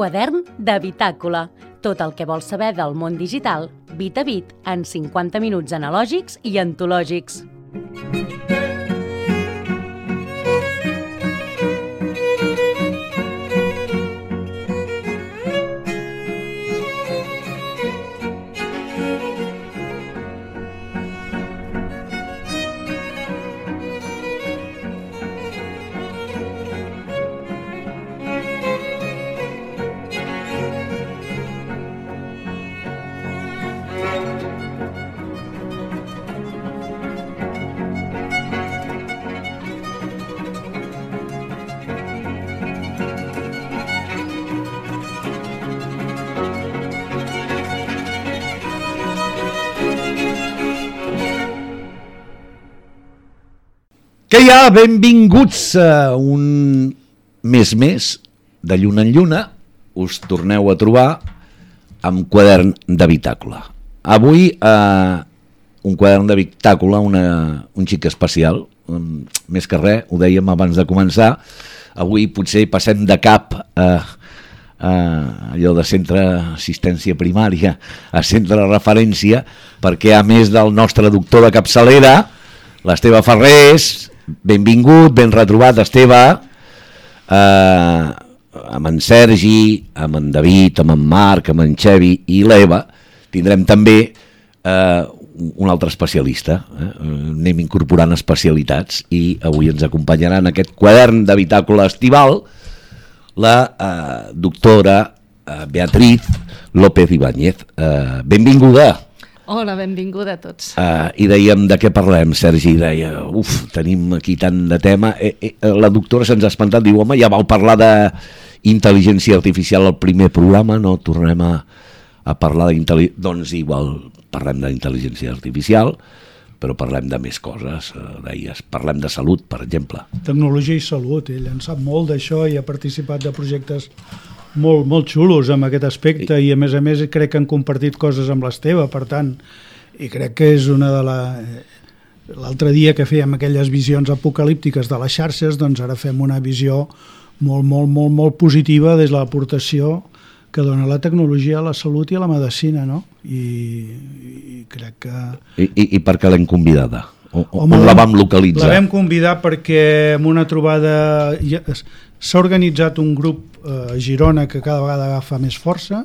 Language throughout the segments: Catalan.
Quadern de Bitàcola. Tot el que vols saber del món digital, bit a bit, en 50 minuts analògics i antològics. Que ha? Benvinguts a un mes més de lluna en lluna. Us torneu a trobar amb quadern de bitàcola. Avui eh, un quadern una, un xic especial, més que res, ho dèiem abans de començar, avui potser passem de cap a, a allò de centre assistència primària a centre de referència, perquè a més del nostre doctor de capçalera, l'Esteve Ferrés, benvingut, ben retrobat, Esteve, eh, amb en Sergi, amb en David, amb en Marc, amb en Xevi i l'Eva, tindrem també eh, un altre especialista. Eh? Anem incorporant especialitats i avui ens acompanyarà en aquest quadern de bitàcola estival la eh, doctora eh, Beatriz López Ibáñez. Eh, benvinguda. Hola, benvinguda a tots. Uh, I dèiem de què parlem, Sergi, deia, uf, tenim aquí tant de tema. Eh, eh, la doctora se'ns ha espantat, diu, home, ja vau parlar d'intel·ligència artificial al primer programa, no tornem a, a parlar d'intel·ligència... Doncs igual parlem d'intel·ligència artificial, però parlem de més coses, eh, deies, parlem de salut, per exemple. Tecnologia i salut, ell en sap molt d'això i ha participat de projectes molt, molt xulos en aquest aspecte i, i a més a més crec que han compartit coses amb l'Esteve, per tant, i crec que és una de la... L'altre dia que fèiem aquelles visions apocalíptiques de les xarxes, doncs ara fem una visió molt, molt, molt, molt positiva des de l'aportació que dona la tecnologia a la salut i a la medicina, no? I, i crec que... I, i, i per què l'hem convidada? O, Home, on la vam localitzar? La vam convidar perquè en una trobada s'ha organitzat un grup eh, a Girona que cada vegada agafa més força,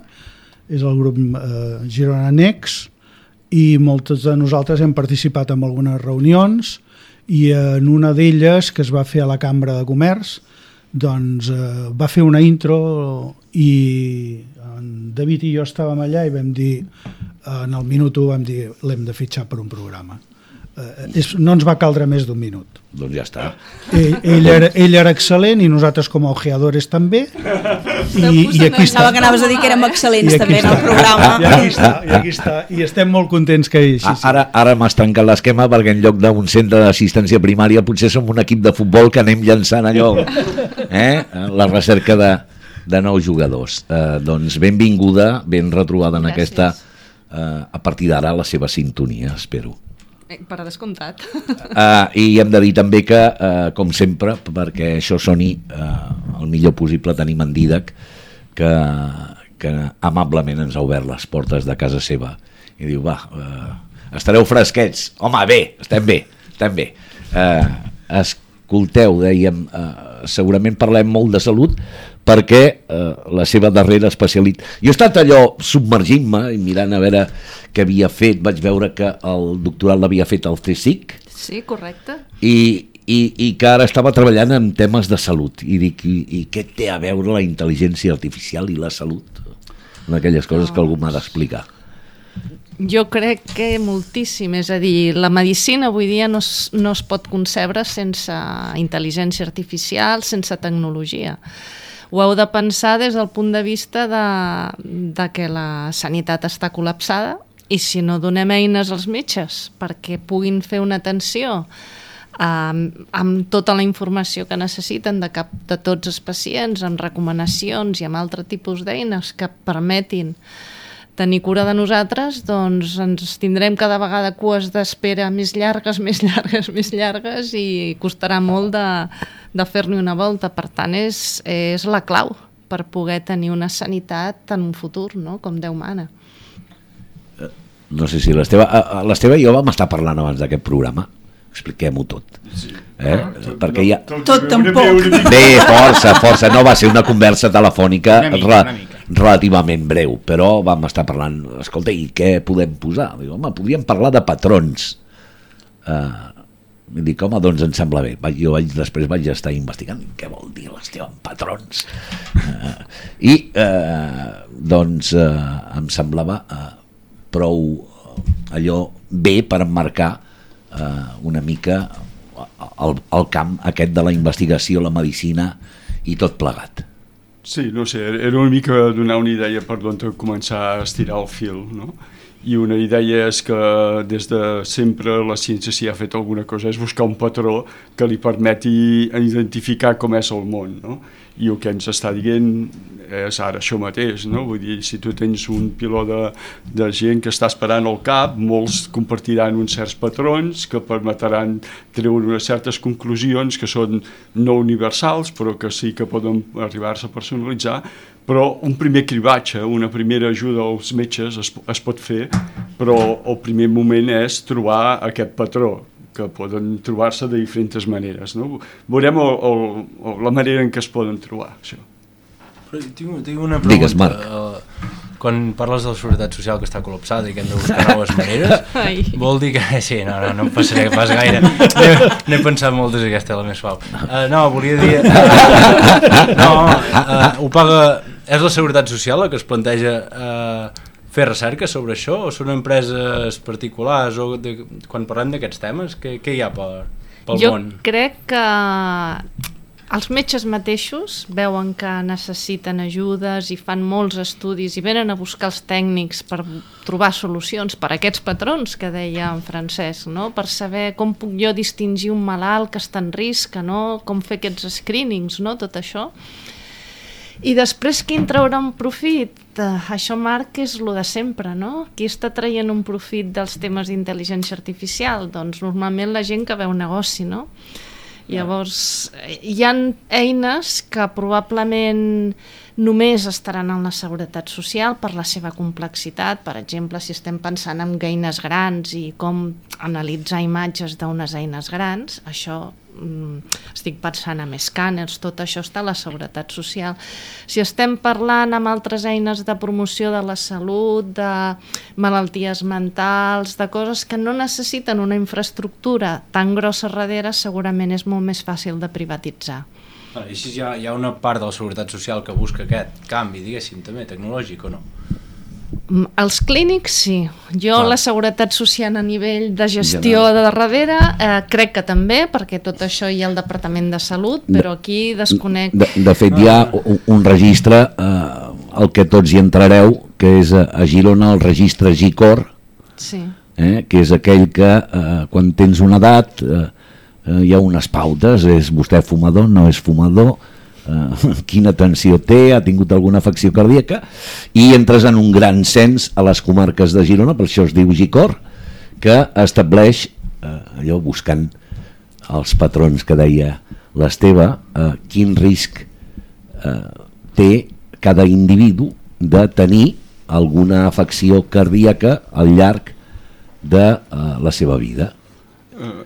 és el grup eh, Girona Nex, i moltes de nosaltres hem participat en algunes reunions i en una d'elles, que es va fer a la Cambra de Comerç, doncs eh, va fer una intro i en David i jo estàvem allà i vam dir, en el minut 1 vam dir l'hem de fitxar per un programa eh, és, no ens va caldre més d'un minut. Doncs ja està. Ell, ell, era, ell era excel·lent i nosaltres com a ojeadores també. I, i aquí està. que anaves a dir que érem excel·lents també en el programa. I aquí està, i aquí està. I estem molt contents que hi així. Sí. Ara, ara m'has trencat l'esquema perquè en lloc d'un centre d'assistència primària potser som un equip de futbol que anem llançant allò, eh? la recerca de, de nous jugadors. Eh, doncs benvinguda, ben retrobada en Gràcies. aquesta, eh, a partir d'ara, la seva sintonia, espero. Eh, per descomptat. Uh, I hem de dir també que, uh, com sempre, perquè això soni uh, el millor possible, tenim en Didac, que, que amablement ens ha obert les portes de casa seva i diu, va, uh, estareu fresquets. Home, bé, estem bé, estem bé. Uh, escolteu, dèiem, uh, segurament parlem molt de salut, perquè eh, la seva darrera especialitat... Jo he estat allò submergint-me i mirant a veure què havia fet, vaig veure que el doctorat l'havia fet al CSIC. Sí, correcte. I, i, i que ara estava treballant en temes de salut. I dic, i, i què té a veure la intel·ligència artificial i la salut? En aquelles coses que algú m'ha d'explicar. Jo crec que moltíssim, és a dir, la medicina avui dia no es, no es pot concebre sense intel·ligència artificial, sense tecnologia ho heu de pensar des del punt de vista de, de que la sanitat està col·lapsada i si no donem eines als metges perquè puguin fer una atenció amb, amb tota la informació que necessiten de cap de tots els pacients, amb recomanacions i amb altre tipus d'eines que permetin tenir cura de nosaltres, doncs ens tindrem cada vegada cues d'espera més llargues, més llargues, més llargues i costarà molt de, de fer-ne una volta. Per tant, és, és la clau per poder tenir una sanitat en un futur, no? com Déu mana. No sé si l'Esteve... L'Esteve i jo vam estar parlant abans d'aquest programa. Expliquem-ho tot. Sí. Eh? Ah, tot, Perquè ja... Tot, tot tampoc. Bé, força, força. No va ser una conversa telefònica una mica, una mica. relativament breu, però vam estar parlant... Escolta, i què podem posar? Diu, home, podríem parlar de patrons. Uh, dic, home, doncs em sembla bé. Jo vaig, després vaig estar investigant què vol dir l'Esteve en patrons. Uh, I, uh, doncs, uh, em semblava... Uh, prou allò bé per emmarcar eh, una mica el, el camp aquest de la investigació, la medicina i tot plegat. Sí, no sé, era una mica donar una idea per d'on començar a estirar el fil, no? I una idea és que des de sempre la ciència si ha fet alguna cosa és buscar un patró que li permeti identificar com és el món, no? I el que ens està dient és ara això mateix, no? Vull dir, si tu tens un piló de, de gent que està esperant al cap, molts compartiran uns certs patrons que permetran treure unes certes conclusions que són no universals, però que sí que poden arribar-se a personalitzar, però un primer cribatge, una primera ajuda als metges es, es pot fer, però el primer moment és trobar aquest patró, que poden trobar-se de diferents maneres. No? Veurem el, el, la manera en què es poden trobar, això. Però tinc, tinc una pregunta. Digues, Marc. Uh, quan parles de la seguretat social que està col·lapsada i que hem de buscar noves maneres, Ai. vol dir que... Sí, no, no, no em passaré pas gaire. N'he pensat moltes i aquesta és la més suau. Uh, no, volia dir... Uh, no, uh, ho paga... És la seguretat social la que es planteja uh, fer recerca sobre això o són empreses particulars o de, quan parlem d'aquests temes, què, què hi ha per, pel jo món? Jo crec que els metges mateixos veuen que necessiten ajudes i fan molts estudis i venen a buscar els tècnics per trobar solucions per a aquests patrons que deia en Francesc, no? per saber com puc jo distingir un malalt que està en risc, no? com fer aquests screenings, no? tot això. I després qui en traurà un profit? Uh, això, Marc, és lo de sempre, no? Qui està traient un profit dels temes d'intel·ligència artificial? Doncs normalment la gent que veu negoci, no? Llavors, hi han eines que probablement només estaran en la seguretat social per la seva complexitat. Per exemple, si estem pensant en eines grans i com analitzar imatges d'unes eines grans, això estic pensant en escàners, tot això està a la seguretat social. Si estem parlant amb altres eines de promoció de la salut, de malalties mentals, de coses que no necessiten una infraestructura tan grossa darrere, segurament és molt més fàcil de privatitzar. Així hi ha, hi ha una part de la seguretat social que busca aquest canvi, diguéssim, també tecnològic o no? Mm, els clínics, sí. Jo Clar. la seguretat social a nivell de gestió de darrere eh, crec que també, perquè tot això hi ha el Departament de Salut, però aquí desconec... De, de fet, hi ha un, un registre, eh, el que tots hi entrareu, que és a, a Girona el registre GICOR, sí. eh, que és aquell que eh, quan tens una edat eh, eh, hi ha unes pautes, és vostè fumador, no és fumador, eh, quina tensió té, ha tingut alguna afecció cardíaca, i entres en un gran cens a les comarques de Girona, per això es diu GICOR, que estableix, eh, allò buscant els patrons que deia l'Esteve, eh, quin risc eh, té cada individu de tenir alguna afecció cardíaca al llarg de eh, la seva vida.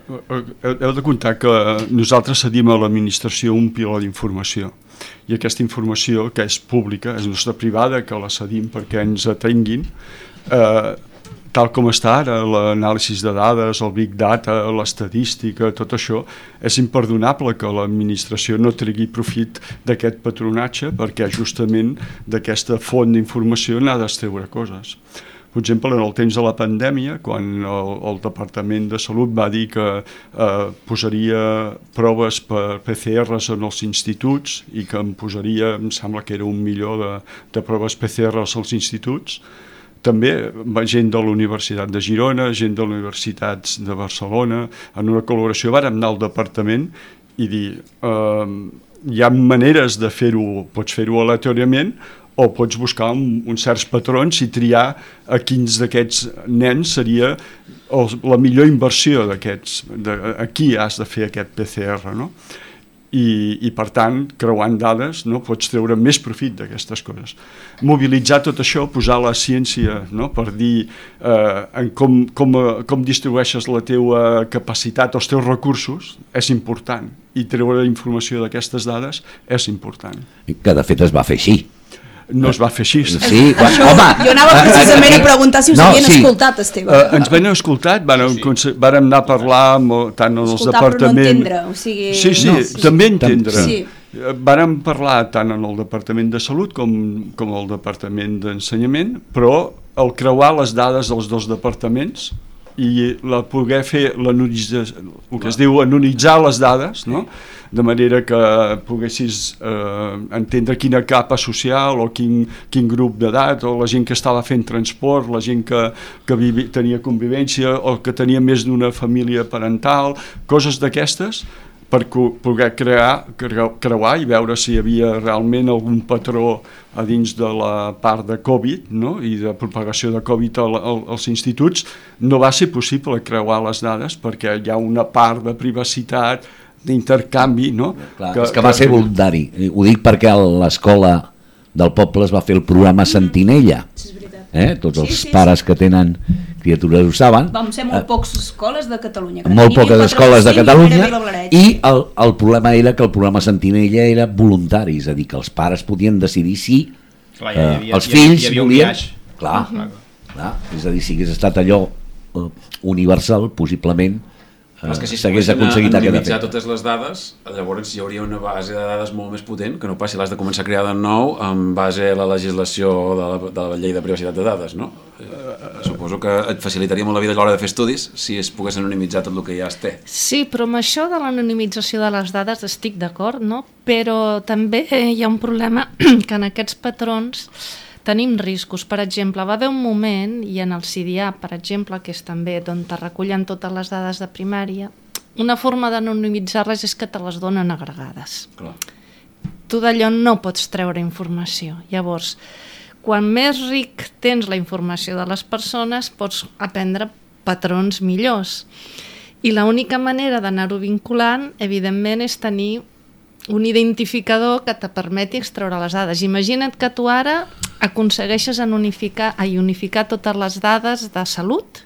Heu de comptar que nosaltres cedim a l'administració un piló d'informació i aquesta informació que és pública, és nostra privada, que la cedim perquè ens atenguin, eh, tal com està ara, l'anàlisi de dades, el big data, l'estadística, tot això, és imperdonable que l'administració no tregui profit d'aquest patronatge perquè justament d'aquesta font d'informació n'ha d'estreure coses. Per exemple, en el temps de la pandèmia, quan el, el Departament de Salut va dir que eh, posaria proves per PCRs en els instituts i que em posaria, em sembla que era un milió de, de proves PCRs als instituts, també gent de la Universitat de Girona, gent de les universitats de Barcelona, en una col·laboració vàrem anar al departament i dir eh, hi ha maneres de fer-ho, pots fer-ho aleatòriament o pots buscar un, uns certs patrons i triar a quins d'aquests nens seria el, la millor inversió d'aquests, a qui has de fer aquest PCR, no? i, i per tant, creuant dades, no, pots treure més profit d'aquestes coses. Mobilitzar tot això, posar la ciència no, per dir eh, en com, com, com distribueixes la teua capacitat, els teus recursos, és important, i treure informació d'aquestes dades és important. Que de fet es va fer així no es va fer així. Sí, quan, Això, home, jo anava eh, precisament a preguntar si us no, havien sí. escoltat, Esteve. Uh, ens van escoltat, van, sí. van anar a parlar amb, tant en els departaments... no entendre, o sigui... Sí, sí, no, sí. també entendre. Sí. Eh, vàrem parlar tant en el Departament de Salut com, com el Departament d'Ensenyament, però el creuar les dades dels dos departaments i la poder fer el que es diu anonitzar les dades, no? de manera que poguessis eh, entendre quina capa social o quin, quin grup d'edat o la gent que estava fent transport, la gent que, que vivi, tenia convivència o que tenia més d'una família parental, coses d'aquestes per poder crear, creuar i veure si hi havia realment algun patró a dins de la part de Covid no? i de propagació de Covid al, al, als instituts, no va ser possible creuar les dades perquè hi ha una part de privacitat, d'intercanvi, no? Clar, que, és que va ser voluntari. Ho dic perquè a l'escola del poble es va fer el programa Sentinella. Eh? Tots els sí, sí, pares que tenen criatures ho saben. Vam ser molt eh, poques escoles de Catalunya. Molt poques escoles de Catalunya i el, el problema era que el programa Sentinella era voluntari, és a dir, que els pares podien decidir si clar, ja, havia, eh, els fills hi havia, volien... Clar, uh -huh. clar, és a dir, si hagués estat allò eh, universal, possiblement però és que si s'hagués aconseguit anonimitzar totes les dades, llavors hi hauria una base de dades molt més potent que no passi l'has de començar a crear de nou en base a la legislació de la, de la llei de privacitat de dades, no? Uh, suposo que et facilitaria molt la vida a l'hora de fer estudis si es pogués anonimitzar tot el que ja es té. Sí, però amb això de l'anonimització de les dades estic d'acord, no? Però també hi ha un problema que en aquests patrons tenim riscos. Per exemple, va haver un moment, i en el CIDIA, per exemple, que és també d'on te recullen totes les dades de primària, una forma d'anonimitzar-les és que te les donen agregades. Clar. Tu d'allò no pots treure informació. Llavors, quan més ric tens la informació de les persones, pots aprendre patrons millors. I l'única manera d'anar-ho vinculant, evidentment, és tenir un identificador que te permeti extreure les dades. Imagina't que tu ara aconsegueixes en unificar, a unificar totes les dades de salut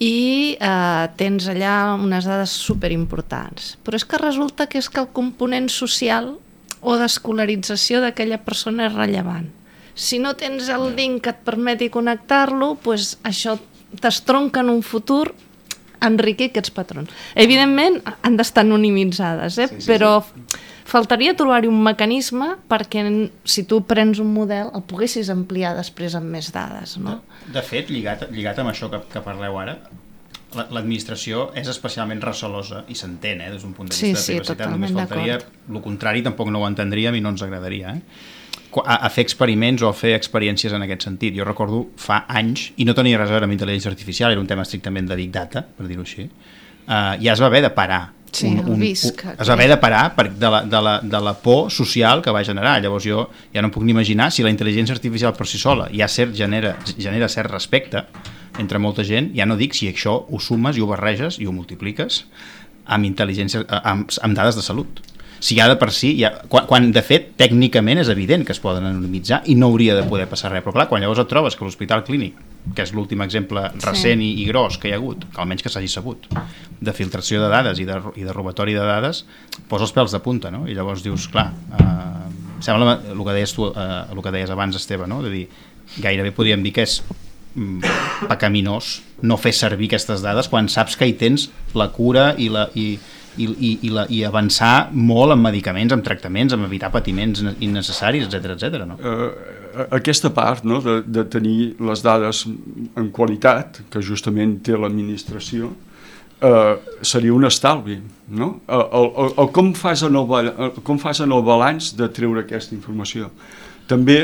i eh, tens allà unes dades superimportants. Però és que resulta que és que el component social o d'escolarització d'aquella persona és rellevant. Si no tens el link que et permeti connectar-lo, pues això t'estronca en un futur enriquir aquests patrons. Evidentment, han d'estar anonimitzades, eh? sí, sí, però sí. faltaria trobar-hi un mecanisme perquè si tu prens un model el poguessis ampliar després amb més dades. No? De, de fet, lligat, lligat amb això que, que parleu ara, l'administració és especialment recelosa i s'entén eh, des d'un punt de vista sí, de privacitat, només faltaria el contrari tampoc no ho entendríem i no ens agradaria eh? A, a fer experiments o a fer experiències en aquest sentit. Jo recordo fa anys, i no tenia res a veure amb intel·ligència artificial, era un tema estrictament de Big Data, per dir-ho així, uh, ja es va haver de parar Sí, un, un, visc, un, es va haver de parar per, de, la, de, la, de la por social que va generar. Llavors jo ja no puc ni imaginar si la intel·ligència artificial per si sola ja cert, genera, genera cert respecte entre molta gent, ja no dic si això ho sumes i ho barreges i ho multipliques amb, intel·ligència, amb, amb dades de salut si ja de per si, ja, quan, quan de fet tècnicament és evident que es poden anonimitzar i no hauria de poder passar res, però clar, quan llavors et trobes que l'Hospital Clínic, que és l'últim exemple recent sí. i, i gros que hi ha hagut, que almenys que s'hagi sabut, de filtració de dades i de, i de robatori de dades, posa els pèls de punta, no? I llavors dius, clar, eh, sembla el que deies tu, eh, el que deies abans, Esteve, no? De dir, gairebé podríem dir que és mm, pecaminós no fer servir aquestes dades quan saps que hi tens la cura i la, i, i, i, i, la, i avançar molt en medicaments, en tractaments, en evitar patiments innecessaris, etc etc. no? Uh, aquesta part no, de, de tenir les dades en qualitat, que justament té l'administració, uh, seria un estalvi. No? El, el, el, com, fas en el, com fas en el balanç de treure aquesta informació? També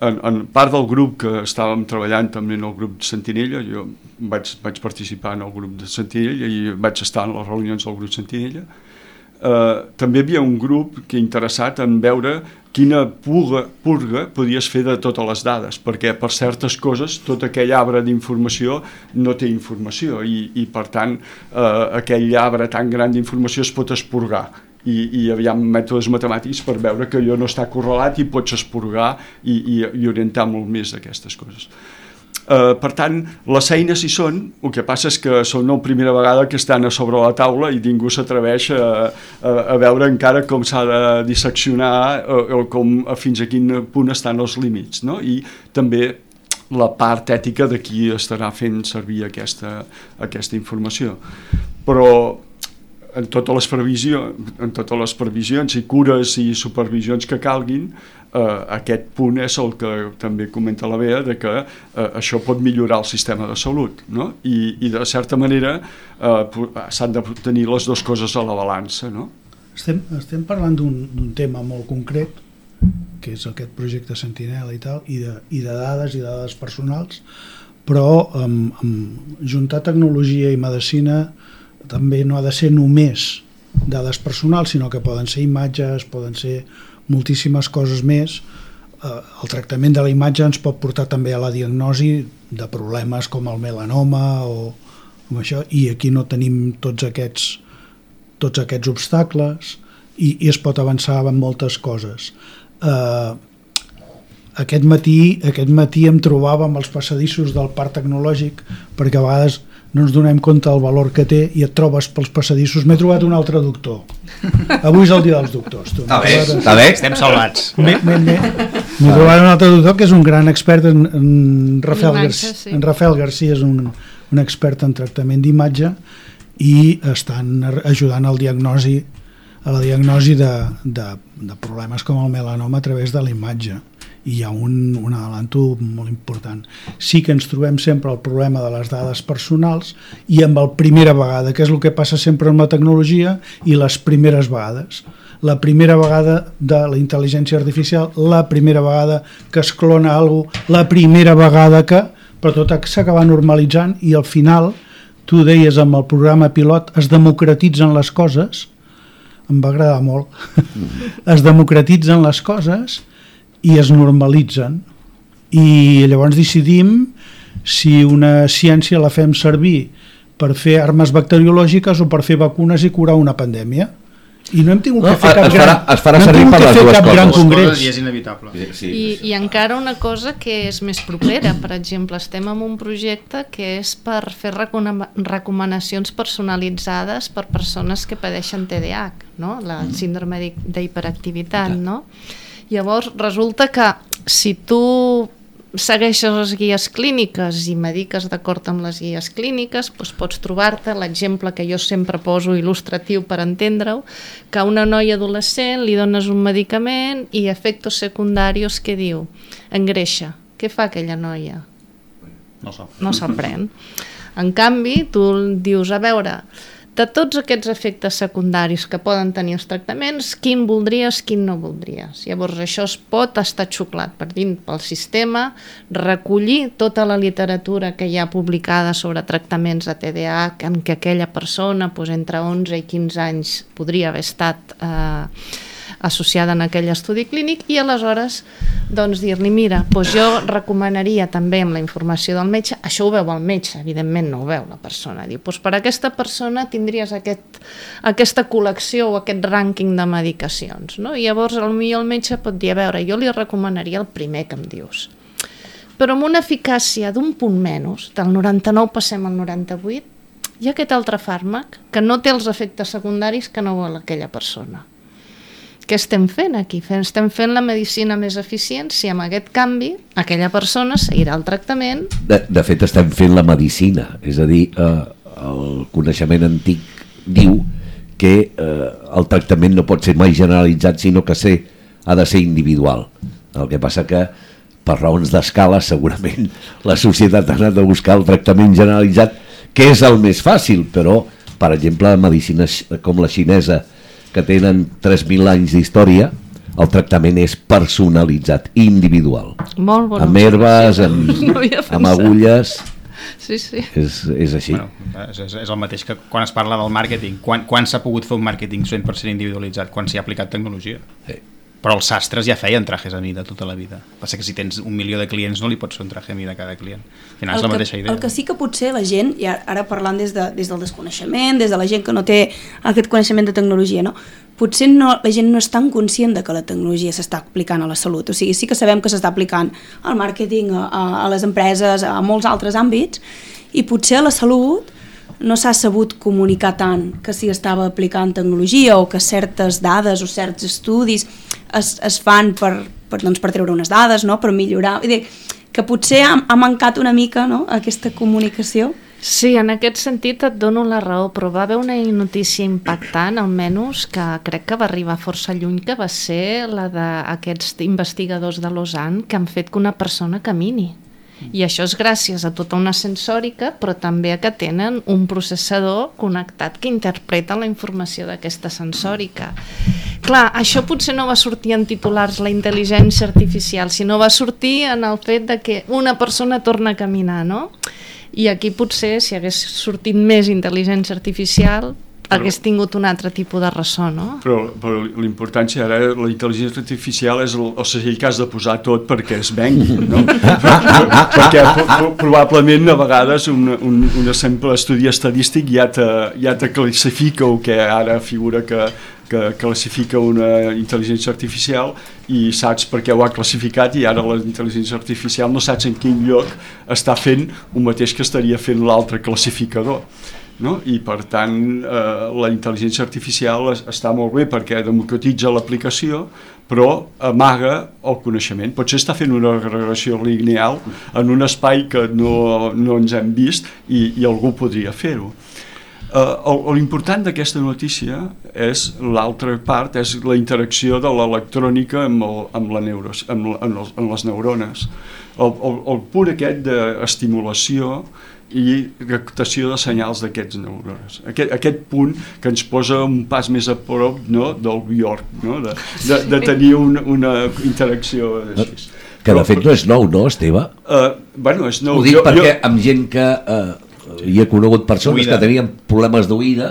en, en part del grup que estàvem treballant també en el grup de Sentinella, jo vaig, vaig participar en el grup de Sentinella i vaig estar en les reunions del grup Sentinella, eh, també hi havia un grup que interessat en veure quina purga, purga podies fer de totes les dades, perquè per certes coses tot aquell arbre d'informació no té informació i, i per tant eh, aquell arbre tan gran d'informació es pot esporgar i, i hi ha mètodes matemàtics per veure que allò no està correlat i pots esporgar i, i, i orientar molt més aquestes coses. Uh, per tant, les eines hi són, el que passa és que són la primera vegada que estan a sobre la taula i ningú s'atreveix a, a, a veure encara com s'ha de disseccionar o, o com a fins a quin punt estan els límits. No? I també la part ètica de qui estarà fent servir aquesta, aquesta informació. Però en totes les previsions, en totes les previsions i cures i supervisions que calguin, eh, aquest punt és el que també comenta la Bea, de que eh, això pot millorar el sistema de salut, no? I, i de certa manera eh, s'han de tenir les dues coses a la balança, no? Estem, estem parlant d'un tema molt concret, que és aquest projecte Sentinela i tal, i de, i de dades i de dades personals, però amb, amb juntar tecnologia i medicina també no ha de ser només dades personals, sinó que poden ser imatges, poden ser moltíssimes coses més. Eh, el tractament de la imatge ens pot portar també a la diagnosi de problemes com el melanoma o com això, i aquí no tenim tots aquests, tots aquests obstacles i, i es pot avançar en moltes coses. Eh, aquest matí, aquest matí em trobava amb els passadissos del parc tecnològic perquè a vegades no ens donem compte del valor que té i et trobes pels passadissos. M'he trobat un altre doctor. Avui és el dia dels doctors. Tu. Està bé, està bé. Estem salvats. M'he trobat un altre doctor que és un gran expert en, en, Rafael, Garcia, sí. en Rafael Garcia, és un, un expert en tractament d'imatge i estan ajudant al diagnosi a la diagnosi de, de, de problemes com el melanoma a través de la imatge i hi ha un, un adelanto molt important. Sí que ens trobem sempre el problema de les dades personals i amb el primera vegada, que és el que passa sempre amb la tecnologia i les primeres vegades. La primera vegada de la intel·ligència artificial, la primera vegada que es clona alguna cosa, la primera vegada que... Però tot s'acaba normalitzant i al final, tu deies amb el programa pilot, es democratitzen les coses, em va agradar molt, es democratitzen les coses i es normalitzen i llavors decidim si una ciència la fem servir per fer armes bacteriològiques o per fer vacunes i curar una pandèmia i no hem tingut no, que fer cap es farà, gran, es farà no servir per les dues coses. Gran congrés. I és inevitable. Sí, sí, I, sí. I encara una cosa que és més propera, per exemple, estem en un projecte que és per fer recomanacions personalitzades per persones que padeixen TDAH, no? la mm. síndrome d'hiperactivitat, no? Llavors, resulta que si tu segueixes les guies clíniques i mediques d'acord amb les guies clíniques, doncs pots trobar-te l'exemple que jo sempre poso il·lustratiu per entendre-ho, que a una noia adolescent li dones un medicament i efectes secundaris que diu engreixa. Què fa aquella noia? No sap. No s'aprèn. En canvi, tu dius, a veure, de tots aquests efectes secundaris que poden tenir els tractaments, quin voldries, quin no voldries. Llavors això es pot estar xuclat per dins pel sistema, recollir tota la literatura que hi ha publicada sobre tractaments de TDAH en què aquella persona doncs, entre 11 i 15 anys podria haver estat eh, associada en aquell estudi clínic i aleshores doncs dir-li mira, doncs jo recomanaria també amb la informació del metge, això ho veu el metge, evidentment no ho veu la persona, diu, doncs per aquesta persona tindries aquest, aquesta col·lecció o aquest rànquing de medicacions, no? i llavors potser el metge pot dir, a veure, jo li recomanaria el primer que em dius, però amb una eficàcia d'un punt menys, del 99 passem al 98, hi ha aquest altre fàrmac que no té els efectes secundaris que no vol aquella persona què estem fent aquí? Estem fent la medicina més eficient si amb aquest canvi aquella persona seguirà el tractament. De, de fet, estem fent la medicina, és a dir, eh, el coneixement antic diu que eh, el tractament no pot ser mai generalitzat, sinó que ser, ha de ser individual. El que passa que per raons d'escala segurament la societat ha anat a buscar el tractament generalitzat, que és el més fàcil, però, per exemple, medicines com la xinesa, que tenen 3.000 anys d'història, el tractament és personalitzat, individual. Molt bona amb herbes, amb, no amb agulles... Sí, sí. És, és així. Bueno, és, és el mateix que quan es parla del màrqueting. Quan, quan s'ha pogut fer un màrqueting 100% individualitzat? Quan s'hi ha aplicat tecnologia. Sí. Però els sastres ja feien trajes a mida tota la vida. Passa que si tens un milió de clients no li pots fer un traje a mida a cada client. Al final el és la que, mateixa idea. El que sí que potser la gent, i ara parlant des, de, des del desconeixement, des de la gent que no té aquest coneixement de tecnologia, no? potser no, la gent no és tan conscient de que la tecnologia s'està aplicant a la salut. O sigui, sí que sabem que s'està aplicant al màrqueting, a, a les empreses, a molts altres àmbits, i potser a la salut no s'ha sabut comunicar tant que s'hi estava aplicant tecnologia o que certes dades o certs estudis es, es fan per, per, doncs, per treure unes dades, no? per millorar. Vull dir, que potser ha, ha mancat una mica no? aquesta comunicació. Sí, en aquest sentit et dono la raó, però va haver una notícia impactant, almenys, que crec que va arribar força lluny, que va ser la d'aquests investigadors de Lausanne que han fet que una persona camini. I això és gràcies a tota una sensòrica, però també a que tenen un processador connectat que interpreta la informació d'aquesta sensòrica. Clar, això potser no va sortir en titulars la intel·ligència artificial, sinó va sortir en el fet de que una persona torna a caminar, no? I aquí potser, si hagués sortit més intel·ligència artificial, però, hagués tingut un altre tipus de ressò, no? Però, però l'importància ara, la intel·ligència artificial és el, el segell que has de posar tot perquè es vengui, no? perquè probablement a vegades un, un, un simple estudi estadístic ja te, ja te classifica el que ara figura que, que classifica una intel·ligència artificial i saps per què ho ha classificat i ara la intel·ligència artificial no saps en quin lloc està fent el mateix que estaria fent l'altre classificador no? i per tant eh, la intel·ligència artificial es, està molt bé perquè democratitza l'aplicació però amaga el coneixement. Potser està fent una regressió lineal en un espai que no, no ens hem vist i, i algú podria fer-ho. Uh, L'important d'aquesta notícia és l'altra part, és la interacció de l'electrònica amb, el, amb, la neuros, amb, amb, amb les neurones. El, el, el punt aquest d'estimulació i captació de senyals d'aquests neurones. Aquest, aquest punt que ens posa un pas més a prop no, del Bjork, no? de, de, de tenir un, una interacció així. Que de fet no és nou, no, Esteve? Uh, bueno, és nou. Ho dic jo, perquè jo... amb gent que uh, hi he conegut persones Oïda. que tenien problemes d'oïda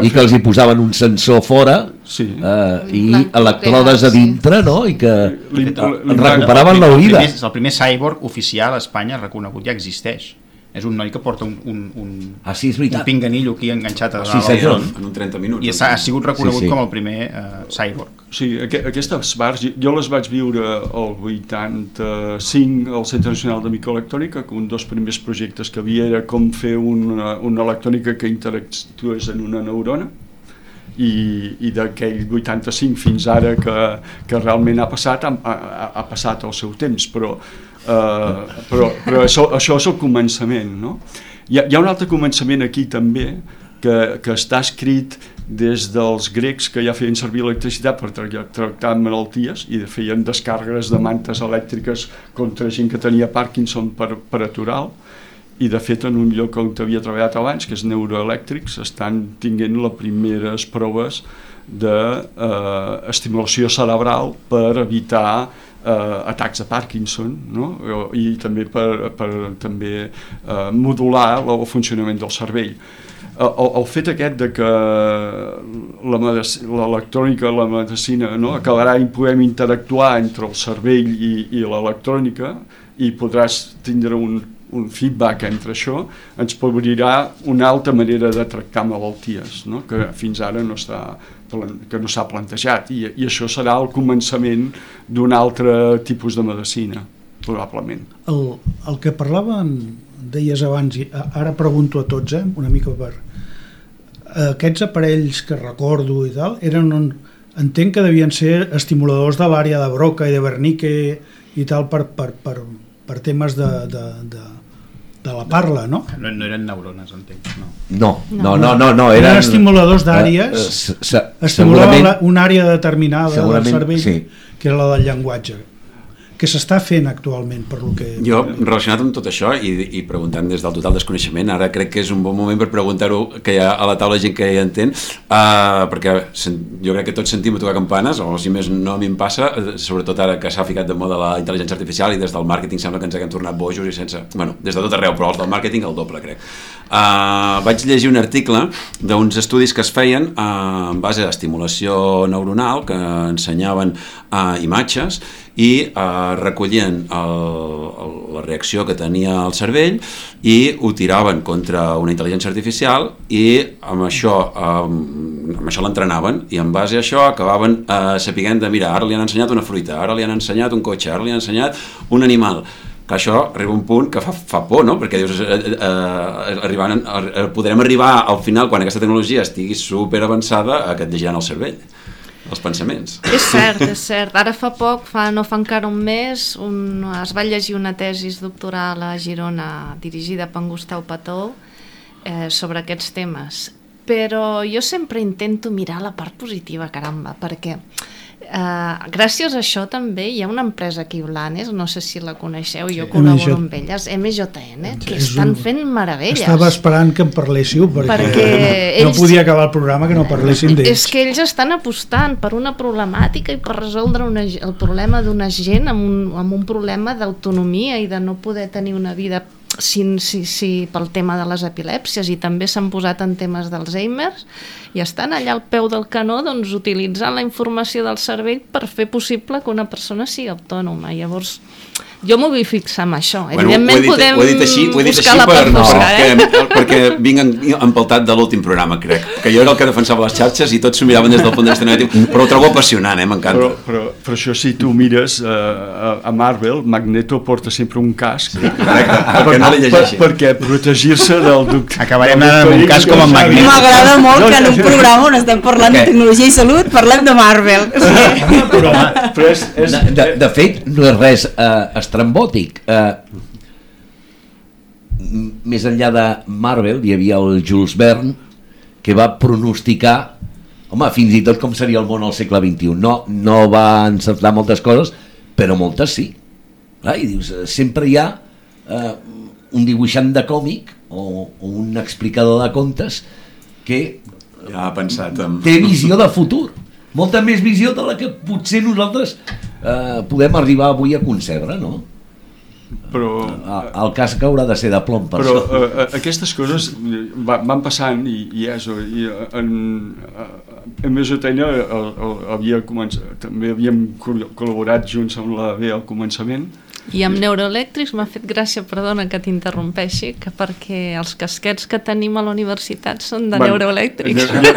i que els hi posaven un sensor fora sí. uh, i electrodes a dintre no? i que recuperaven l'oïda. El primer cyborg oficial a Espanya reconegut ja existeix és un noi que porta un, un, un, ah, sí, un pinganillo aquí enganxat a sí, front en un 30 minuts i ha, ha sigut reconegut sí, sí. com el primer uh, cyborg. Sí, aqu aquestes bars jo les vaig viure el 85 al Centre Nacional de Microelectrònica que un dels primers projectes que havia era com fer una, una electrònica que interactués en una neurona i, i d'aquell 85 fins ara que, que realment ha passat ha, ha, ha passat el seu temps però Uh, però però això, això és el començament no? hi, ha, hi ha un altre començament aquí també que, que està escrit des dels grecs que ja feien servir electricitat per tra tractar malalties i feien descàrregues de mantes elèctriques contra gent que tenia Parkinson per, per aturar i de fet en un lloc on havia treballat abans, que és neuroelèctrics, estan tinguent les primeres proves d'estimulació eh, cerebral per evitar eh, atacs de Parkinson no? i també per, per també eh, modular el funcionament del cervell. El, el fet aquest de que l'electrònica i la medicina no, acabarà i podem interactuar entre el cervell i, i l'electrònica i podràs tindre un, un feedback entre això, ens obrirà una altra manera de tractar malalties, no? que fins ara no està que no s'ha plantejat i, i això serà el començament d'un altre tipus de medicina probablement. El, el que parlàvem deies abans i ara pregunto a tots eh, una mica per aquests aparells que recordo i tal eren un, entenc que devien ser estimuladors de l'àrea de Broca i de Wernicke i tal per, per, per, per temes de, de, de, de la parla, no? No, no eren neurones, entenc. No, no, no, no, no, no eren, eren estimuladors d'àrees, uh, uh, estimulaven una àrea determinada del cervell, sí. que era la del llenguatge, que s'està fent actualment per lo que... Jo, relacionat amb tot això i, i preguntant des del total desconeixement, ara crec que és un bon moment per preguntar-ho que hi ha a la taula gent que ja entén, uh, perquè jo crec que tots sentim a tocar campanes, o si més no a mi em passa, eh, sobretot ara que s'ha ficat de moda la intel·ligència artificial i des del màrqueting sembla que ens haguem tornat bojos i sense... Bueno, des de tot arreu, però els del màrqueting el doble, crec. Uh, vaig llegir un article d'uns estudis que es feien uh, en base a estimulació neuronal que ensenyaven uh, imatges i eh, recollien el, el, la reacció que tenia el cervell i ho tiraven contra una intel·ligència artificial i amb això, eh, amb això l'entrenaven i en base a això acabaven eh, sapiguent de mira, ara li han ensenyat una fruita, ara li han ensenyat un cotxe, ara li han ensenyat un animal que això arriba un punt que fa, fa por, no? perquè dius, eh, eh, eh arribant, eh, podrem arribar al final, quan aquesta tecnologia estigui super avançada, a que et llegiran el cervell els pensaments. És cert, és cert. Ara fa poc, fa, no fa encara un mes, un, es va llegir una tesis doctoral a Girona dirigida per en Gustau Pató eh, sobre aquests temes. Però jo sempre intento mirar la part positiva, caramba, perquè Uh, gràcies a això també hi ha una empresa aquí a Blanes, no sé si la coneixeu, jo sí, col·laboro amb elles, MJN, que és estan un... fent meravelles. Estava esperant que em parléssiu perquè, perquè ells... no podia acabar el programa que no parlessin d'ells. És que ells estan apostant per una problemàtica i per resoldre una, el problema d'una gent amb un, amb un problema d'autonomia i de no poder tenir una vida si, si, si pel tema de les epilèpsies i també s'han posat en temes d'Alzheimer i estan allà al peu del canó doncs, utilitzant la informació del cervell per fer possible que una persona sigui autònoma. Llavors, jo m'ho vull fixar amb això. Bueno, Evidentment dit, podem ho he dit així, ho he dit així per, no, perquè, eh? perquè vinc empaltat de l'últim programa, crec. Que jo era el que defensava les xarxes i tots s'ho miraven des del punt de vista negatiu, però ho trobo apassionant, eh? m'encanta. Però, però, però això si tu mires uh, a Marvel, Magneto porta sempre un casc. Correcte, perquè no li llegeixi. Per, perquè protegir-se del doctor. Acabarem anant amb un casc com en Magneto. M'agrada molt que en un programa on estem parlant de tecnologia i salut parlem de Marvel. Sí. Però, però és, és... De, de, de fet, no és res eh, estrambòtic. Eh, més enllà de Marvel hi havia el Jules Verne que va pronosticar home, fins i tot com seria el món al segle XXI no, no va encertar moltes coses però moltes sí. Clar, i dius, eh, sempre hi ha eh, un dibuixant de còmic o, o un explicador de contes que ja ha pensat en... té visió de futur. Molta més visió de la que potser nosaltres eh, podem arribar avui a concebre no? però el cas que haurà de ser de plom per però uh, uh, aquestes coses va, van passant i, i és i en, en més Atena havia començat, també havíem col·laborat junts amb la B al començament i amb neuroelèctrics m'ha fet gràcia, perdona que t'interrompeixi, que perquè els casquets que tenim a la universitat són de bueno, neuroelèctrics. Jo,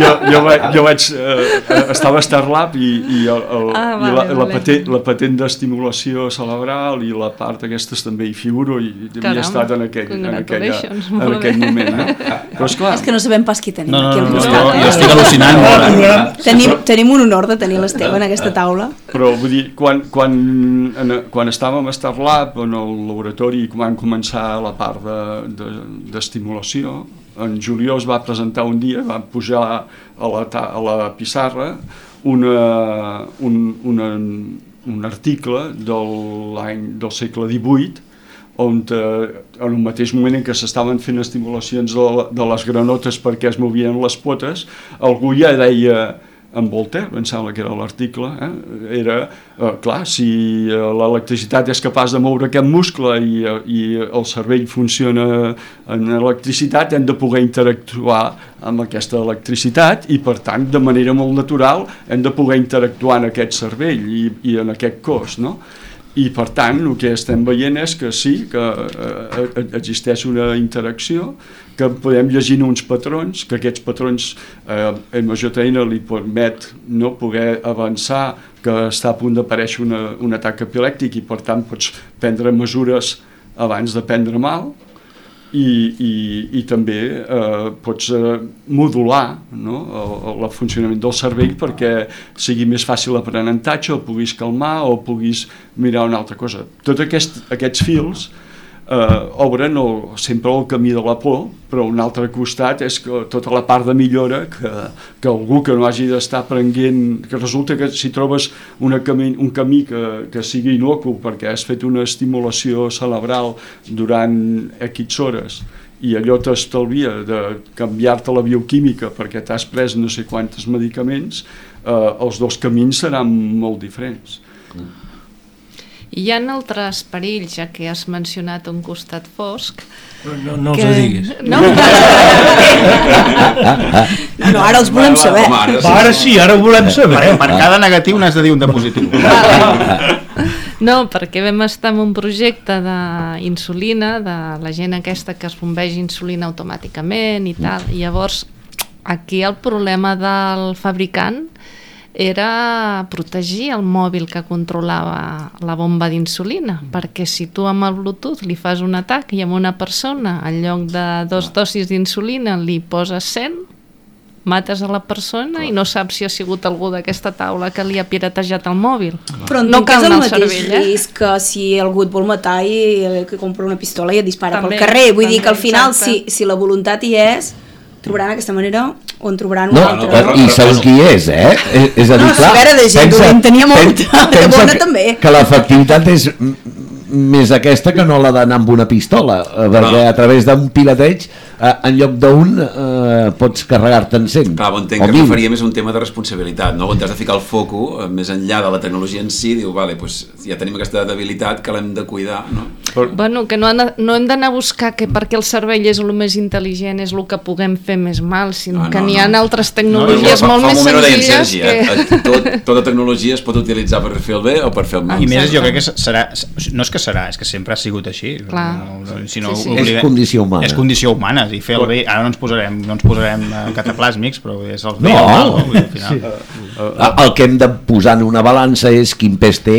jo, jo, vaig, jo vaig eh, estava a Starlab i, i, el, el, ah, vale, i la, la, patent, la patent d'estimulació cerebral i la part aquestes també hi figuro i Caram, havia estat en aquell, en, aquella, en aquell moment. No? Però esclar... És que no sabem pas qui tenim no, no, no, costat. No, no, jo estic al·lucinant. No, tenim, tenim un honor de tenir l'Esteve en aquesta taula. Però vull dir, quan, quan, quan estava estàvem a StarLab en el laboratori i van començar la part d'estimulació, de, de en Julió es va presentar un dia, va pujar a la, a la pissarra una, un, una, un article del, del segle XVIII on eh, en un mateix moment en què s'estaven fent estimulacions de, de les granotes perquè es movien les potes, algú ja deia en Voltaire, em sembla que era l'article, eh? era, eh, clar, si eh, l'electricitat és capaç de moure aquest muscle i, eh, i el cervell funciona en electricitat, hem de poder interactuar amb aquesta electricitat i, per tant, de manera molt natural, hem de poder interactuar en aquest cervell i, i en aquest cos, no? I per tant el que estem veient és que sí, que eh, eh existeix una interacció que podem llegir uns patrons, que aquests patrons eh, MJN li permet no poder avançar que està a punt d'aparèixer un atac epilèctic i per tant pots prendre mesures abans de prendre mal i, i, i també eh, pots eh, modular no, el, el funcionament del cervell perquè sigui més fàcil l'aprenentatge o puguis calmar o puguis mirar una altra cosa. Tots aquest, aquests fils eh, obren el, sempre el camí de la por, però un altre costat és que tota la part de millora que, que algú que no hagi d'estar aprenent, que resulta que si trobes una camí, un camí que, que sigui inocu perquè has fet una estimulació cerebral durant X hores i allò t'estalvia de canviar-te la bioquímica perquè t'has pres no sé quantes medicaments, eh, els dos camins seran molt diferents. Mm. Hi ha altres perills, ja que has mencionat un costat fosc. No, no que... els ho diguis. No? no, no, ara els volem saber. Va, ara, sí, ara sí, ara ho volem saber. Per, per cada negatiu n'has de dir un de positiu. No, perquè vam estar en un projecte d'insulina, de la gent aquesta que es bombeix insulina automàticament i tal, i llavors aquí el problema del fabricant era protegir el mòbil que controlava la bomba d'insulina, perquè si tu amb el Bluetooth li fas un atac i amb una persona en lloc de dos dosis d'insulina li poses 100, mates a la persona i no saps si ha sigut algú d'aquesta taula que li ha piratejat el mòbil. Però no cal el mateix cervell, eh? risc que si algú et vol matar i que compra una pistola i et dispara també, pel carrer. Vull també, dir que al final, si, si la voluntat hi és, trobaran aquesta manera on trobaran una no, altra. No, I saps qui és, eh? És a dir, no, clar... No, de gent pensa, tenia molta, pensa, de bona també. Que l'efectivitat és més aquesta que no la d'anar amb una pistola, eh, perquè a través d'un pilateig eh, en lloc d'un eh, pots carregar-te en 100. Clar, entenc que mil. referia més un tema de responsabilitat, no? on has de ficar el foco eh, més enllà de la tecnologia en si, diu, vale, pues, ja tenim aquesta debilitat que l'hem de cuidar. No? Però... Bueno, que no, han de, no hem d'anar a buscar que perquè el cervell és el més intel·ligent és el que puguem fer més mal, sinó no, no, que n'hi ha no. altres tecnologies no, no, molt fa, fa més senzilles. Que... Eh? Tot, tota tecnologia es pot utilitzar per fer el bé o per fer el mal. I més jo crec que serà, no és que serà, és que sempre ha sigut així. Clar. No, si no, sí, sí. Oblidem, és condició humana. És condició humana, i fer el bé, ara no ens posarem, no ens posarem eh, cataplàsmics, però és el bé. No, no, no, al final. Sí. El que hem de posar en una balança és quin pes té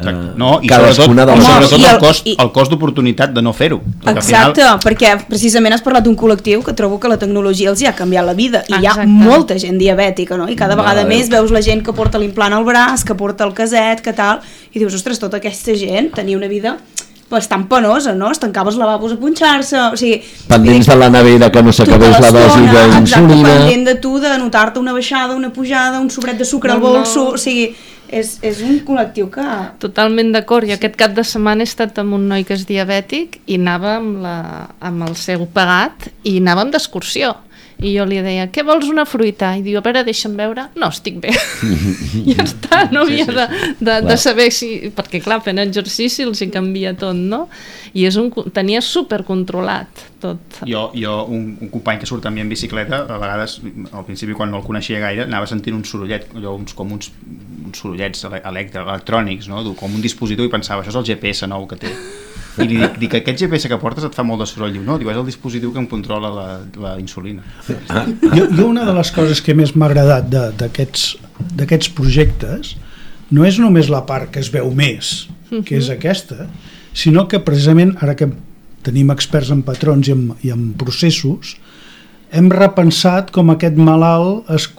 Eh, no, i sobretot, de les... sobretot el, el cost, i... el cost d'oportunitat de no fer-ho. Exacte, final... perquè precisament has parlat d'un col·lectiu que trobo que la tecnologia els hi ha canviat la vida i Exacte. hi ha molta gent diabètica, no? I cada vegada més veus la gent que porta l'implant al braç, que porta el caset, que tal, i dius, ostres, tota aquesta gent tenia una vida bastant penosa, no? Es tancava els lavabos a punxar-se, o sigui... Pendents de la nevera que no s'acabés la dosi d'insulina... Exacte, pendent de tu, de notar-te una baixada, una pujada, un sobret de sucre no, al bolso, no. o sigui és, és un col·lectiu que... Totalment d'acord, i aquest cap de setmana he estat amb un noi que és diabètic i anava amb, la, amb el seu pagat i anàvem d'excursió i jo li deia, què vols una fruita? I diu, a veure, deixa'm veure. No, estic bé. I ja està, no havia sí, sí, sí. De, de, de saber si... Perquè, clar, fent exercici els hi canvia tot, no? I és un, tenia supercontrolat tot. Jo, jo un, un company que surt amb mi en bicicleta, a vegades, al principi, quan no el coneixia gaire, anava sentint un sorollet, allò, uns, com uns, uns sorollets electrònics, no? com un dispositiu, i pensava, això és el GPS nou que té i li dic, dic, aquest GPS que portes et fa molt de soroll diu, no, diu, és el dispositiu que em controla la, la insulina ah. jo, jo una de les coses que més m'ha agradat d'aquests projectes no és només la part que es veu més que és aquesta sinó que precisament ara que tenim experts en patrons i en, i en processos hem repensat com aquest malalt es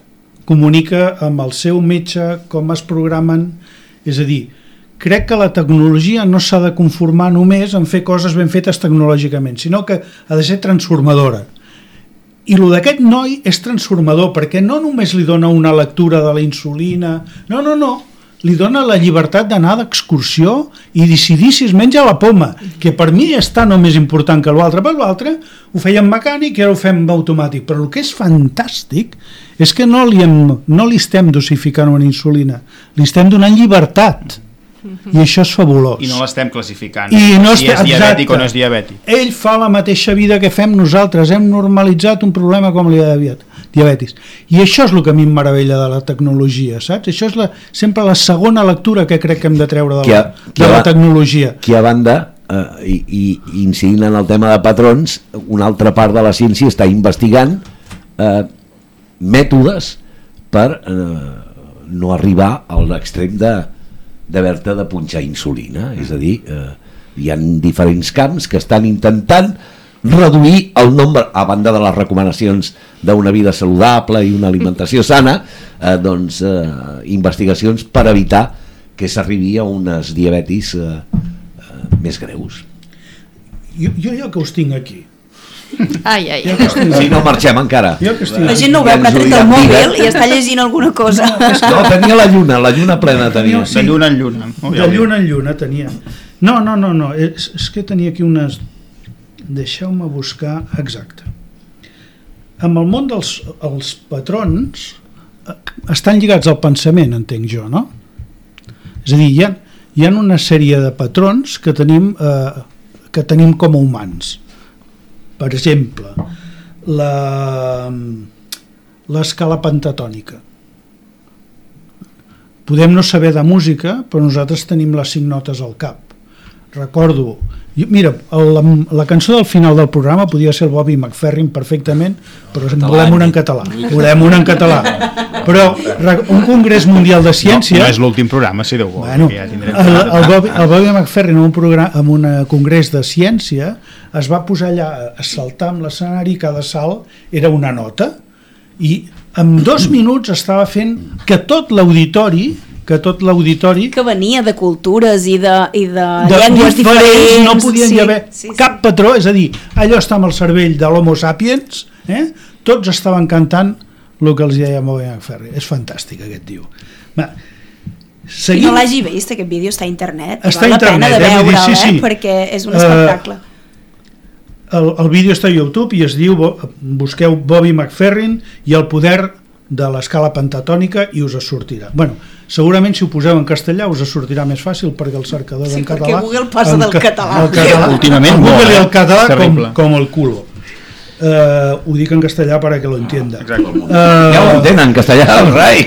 comunica amb el seu metge, com es programen, és a dir, crec que la tecnologia no s'ha de conformar només en fer coses ben fetes tecnològicament, sinó que ha de ser transformadora. I el d'aquest noi és transformador, perquè no només li dona una lectura de la insulina, no, no, no, li dona la llibertat d'anar d'excursió i decidir si es menja la poma, que per mi està no més important que l'altre, per l'altre ho fèiem mecànic i ara ho fem automàtic, però el que és fantàstic és que no li, hem, no li estem dosificant una insulina, li estem donant llibertat i això és fabulós. I no l'estem classificant, I no si és diabètic exacte. o no és diabètic. Ell fa la mateixa vida que fem nosaltres, hem normalitzat un problema com la diabetis. I això és el que a mi em meravella de la tecnologia, saps? Això és la, sempre la segona lectura que crec que hem de treure de la, a, de la tecnologia. Que a banda, eh, i, i incidint en el tema de patrons, una altra part de la ciència està investigant eh, mètodes per eh, no arribar a l'extrem de d'haver-te de punxar insulina, és a dir, eh, hi han diferents camps que estan intentant reduir el nombre, a banda de les recomanacions d'una vida saludable i una alimentació sana, eh, doncs eh, investigacions per evitar que s'arribi a unes diabetis eh, eh, més greus. jo, jo ja que us tinc aquí, Ai, ai. que tinc Si no marxem encara. que La gent no ho veu, però ha tret el mòbil i està llegint alguna cosa. No, tenia la lluna, la lluna plena tenia. Sí. De lluna en lluna. No? de lluna en lluna tenia. No, no, no, no, és, és que tenia aquí unes... Deixeu-me buscar exacte. Amb el món dels els patrons eh, estan lligats al pensament, entenc jo, no? És a dir, hi ha, hi ha una sèrie de patrons que tenim, eh, que tenim com a humans. Per exemple, la l'escala pentatònica. Podem no saber de música, però nosaltres tenim les cinc notes al cap. Recordo, mira, la, la cançó del final del programa podia ser el Bobby McFerrin perfectament, però en volem una en català. Volem una en català. Però un congrés mundial de ciència... No, no és l'últim programa, si Déu vol. Bueno, ja tindrem el, el, Bobby, el Bobby McFerrin en un, programa, en un eh, congrés de ciència es va posar allà a saltar amb l'escenari cada salt era una nota i en dos minuts estava fent que tot l'auditori que tot l'auditori que venia de cultures i de, i de, de llengües diferents. no podien sí, haver sí, sí. cap patró, és a dir, allò està amb el cervell de l'homo sapiens, eh? tots estaven cantant el que els deia Bobby McFerrin. És fantàstic aquest tio. Va, seguim... no l'hagi vist, aquest vídeo està a internet. Està val a la pena internet, de eh? Veure'l, sí, sí. eh? perquè és un Eh, espectacle. el, el vídeo està a YouTube i es diu, busqueu Bobby McFerrin i el poder de l'escala pentatònica i us sortirà. Bueno, segurament si ho poseu en castellà us sortirà més fàcil perquè el cercador Sí, en perquè català... Google passa del ca- català. El català Últimament el Google i eh? el català com, com el culo. Uh, ho dic en castellà perquè lo entienda. Exacte. Uh, Ja ho entenen, en castellà, el rei.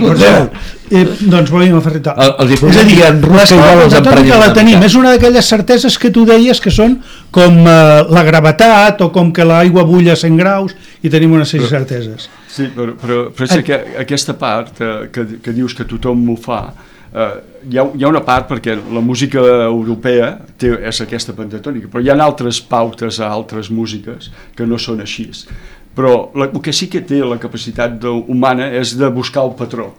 Eh, doncs Bobby McFerrin tal. El- els És a dir, en Rusca l'escala igual els pentatònica emprenyem la una tenim, és una d'aquelles certeses que tu deies que són com eh, la gravetat o com que l'aigua bull a 100 graus i tenim una sèrie de certeses. Sí, però, però, però és que aquesta part eh, que, que dius que tothom ho fa, eh, hi, ha, hi ha una part perquè la música europea té, és aquesta pentatònica, però hi ha altres pautes a altres músiques que no són així. Però la, el que sí que té la capacitat de, humana és de buscar el patró.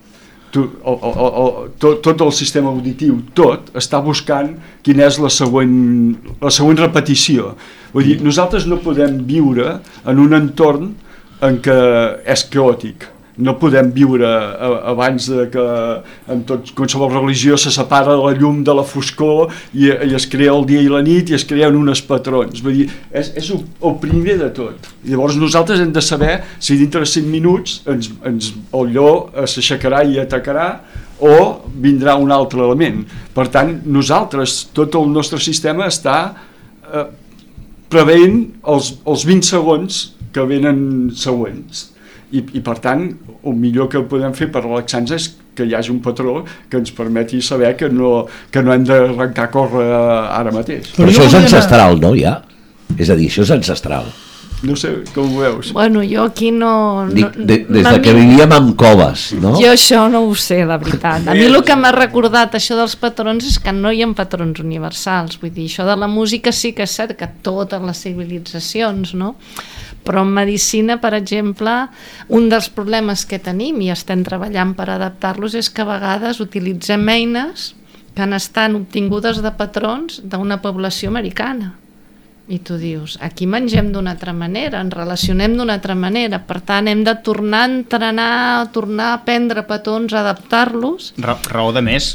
Tu, el, el, el, tot, tot el sistema auditiu, tot, està buscant quina és la següent, la següent repetició. Vull dir, nosaltres no podem viure en un entorn en què és caòtic. No podem viure abans de que en tot, qualsevol religió se separa la llum de la foscor i, i es crea el dia i la nit i es creen uns patrons. Vull dir, és, és el, el primer de tot. Llavors nosaltres hem de saber si dintre de 5 minuts ens, ens, el lleó eh, s'aixecarà i atacarà o vindrà un altre element. Per tant, nosaltres, tot el nostre sistema està eh, preveient els, els 20 segons que venen següents. I, I per tant, el millor que podem fer per relaxar-nos és que hi hagi un patró que ens permeti saber que no, que no hem d'arrencar a córrer ara mateix. Però jo això és ancestral, no, ja? És a dir, això és ancestral. No sé com ho veus. Bueno, jo aquí no... Dic, no de, des a de que mi- vivíem amb coves, no? Jo això no ho sé, la veritat. A mi el que m'ha recordat això dels patrons és que no hi ha patrons universals. Vull dir, això de la música sí que és cert que totes les civilitzacions, no? Però en medicina, per exemple, un dels problemes que tenim i estem treballant per adaptar-los és que a vegades utilitzem eines que han estat obtingudes de patrons d'una població americana. I tu dius, aquí mengem d'una altra manera, ens relacionem d'una altra manera, per tant hem de tornar a entrenar, tornar a aprendre petons, adaptar-los. Ra raó de més,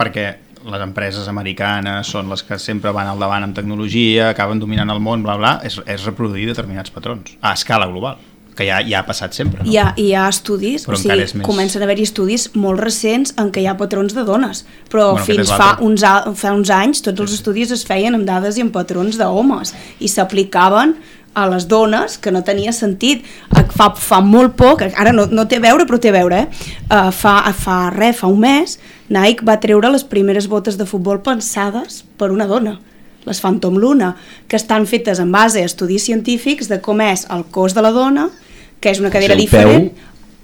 perquè les empreses americanes són les que sempre van al davant amb tecnologia, acaben dominant el món, bla, bla, és, és reproduir determinats patrons, a escala global, que ja, ja ha passat sempre. No? Hi ha, hi ha estudis, Però o sigui, és més- comencen a haver-hi estudis molt recents en què hi ha patrons de dones, però Bueno, fins fa uns, a- fa uns anys tots els estudis es feien amb dades i amb patrons d'homes i s'aplicaven a les dones que no tenia sentit Eh, fa, fa molt poc, ara no, no té a veure però té a veure eh? Uh, fa, fa res, fa un mes Nike va treure les primeres botes de futbol pensades per una dona les Phantom Luna, que estan fetes en base a estudis científics de com és el cos de la dona, que és una cadira el diferent,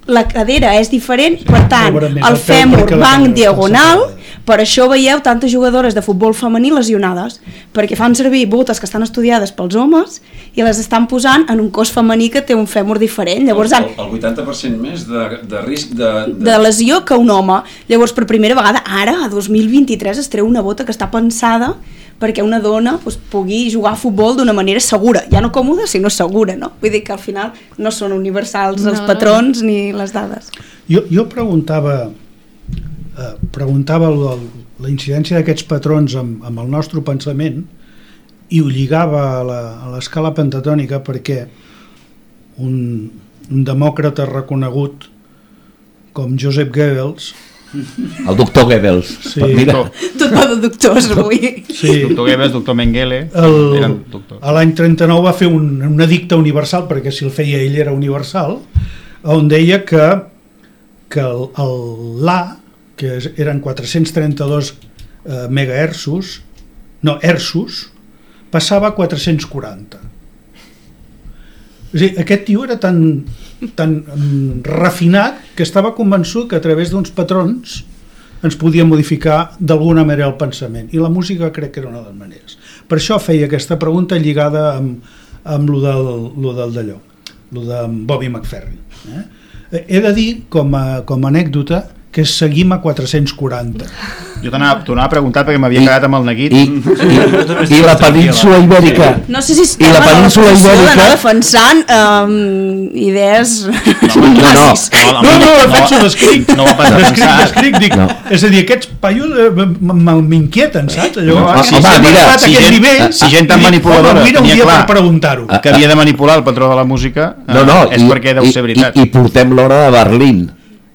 la cadera és diferent, per tant, el el peu fèmur va en cadera diagonal. Per això veieu tantes jugadores de futbol femení lesionades, perquè fan servir botes que estan estudiades pels homes i les estan posant en un cos femení que té un fèmur diferent. Llavors, el, el 80% més de, de risc de, de... de lesió que un home. Llavors, per primera vegada, ara, a 2023, es treu una bota que està pensada perquè una dona doncs, pugui jugar a futbol d'una manera segura, ja no còmoda, sinó segura, no? Vull dir que al final no són universals no. els patrons ni les dades. Jo, jo preguntava, eh, preguntava la, la incidència d'aquests patrons amb, amb el nostre pensament i ho lligava a l'escala pentatònica perquè un, un demòcrata reconegut com Joseph Goebbels el doctor Goebbels. Sí. Mira. Tot va de doctors avui. Sí. Doctor Goebbels, doctor Mengele. L'any 39 va fer un, un edicte universal, perquè si el feia ell era universal, on deia que, que el, el l'A, que eren 432 eh, megahertzos, no, hertzos, passava a 440. És dir, aquest tio era tan, tan um, refinat que estava convençut que a través d'uns patrons ens podia modificar d'alguna manera el pensament i la música crec que era una de les maneres per això feia aquesta pregunta lligada amb, amb lo del, lo del d'allò lo de Bobby McFerrin eh? he de dir com a, com a anècdota que seguim a 440. Jo t'anava a preguntar perquè m'havia quedat amb el neguit. I, i, i la península ibèrica. No sé si I la península ibèrica... defensant um, idees... No, no, no, no, no, no, defenso d'escric. No va pas defensar. D'escric, dic, no. és a dir, aquests paios eh, m'inquieten, saps? Allò, no, si, home, mira, si gent, nivell, si gent tan manipuladora tenia clar per preguntar-ho. Que havia de manipular el patró de la música, no, no, és i, perquè deu ser veritat. I, i portem l'hora de Berlín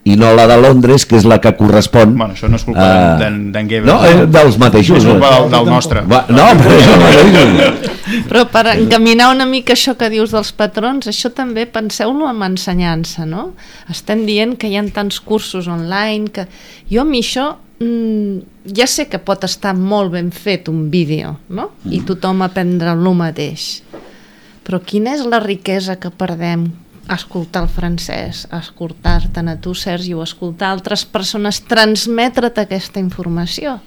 i no la de Londres, que és la que correspon... Bueno, això no és culpa uh, d'en Goebbels. No, eh, dels mateixos. És culpa del, del nostre. Va, no, però és el mateix. Però per encaminar una mica això que dius dels patrons, això també penseu-lo amb ensenyança, no? Estem dient que hi ha tants cursos online que... Jo a mi això mm, ja sé que pot estar molt ben fet un vídeo, no? I mm. tothom aprendre el mateix. Però quina és la riquesa que perdem escoltar el francès, escoltar-te a tu, Sergi, o escoltar altres persones, transmetre't aquesta informació.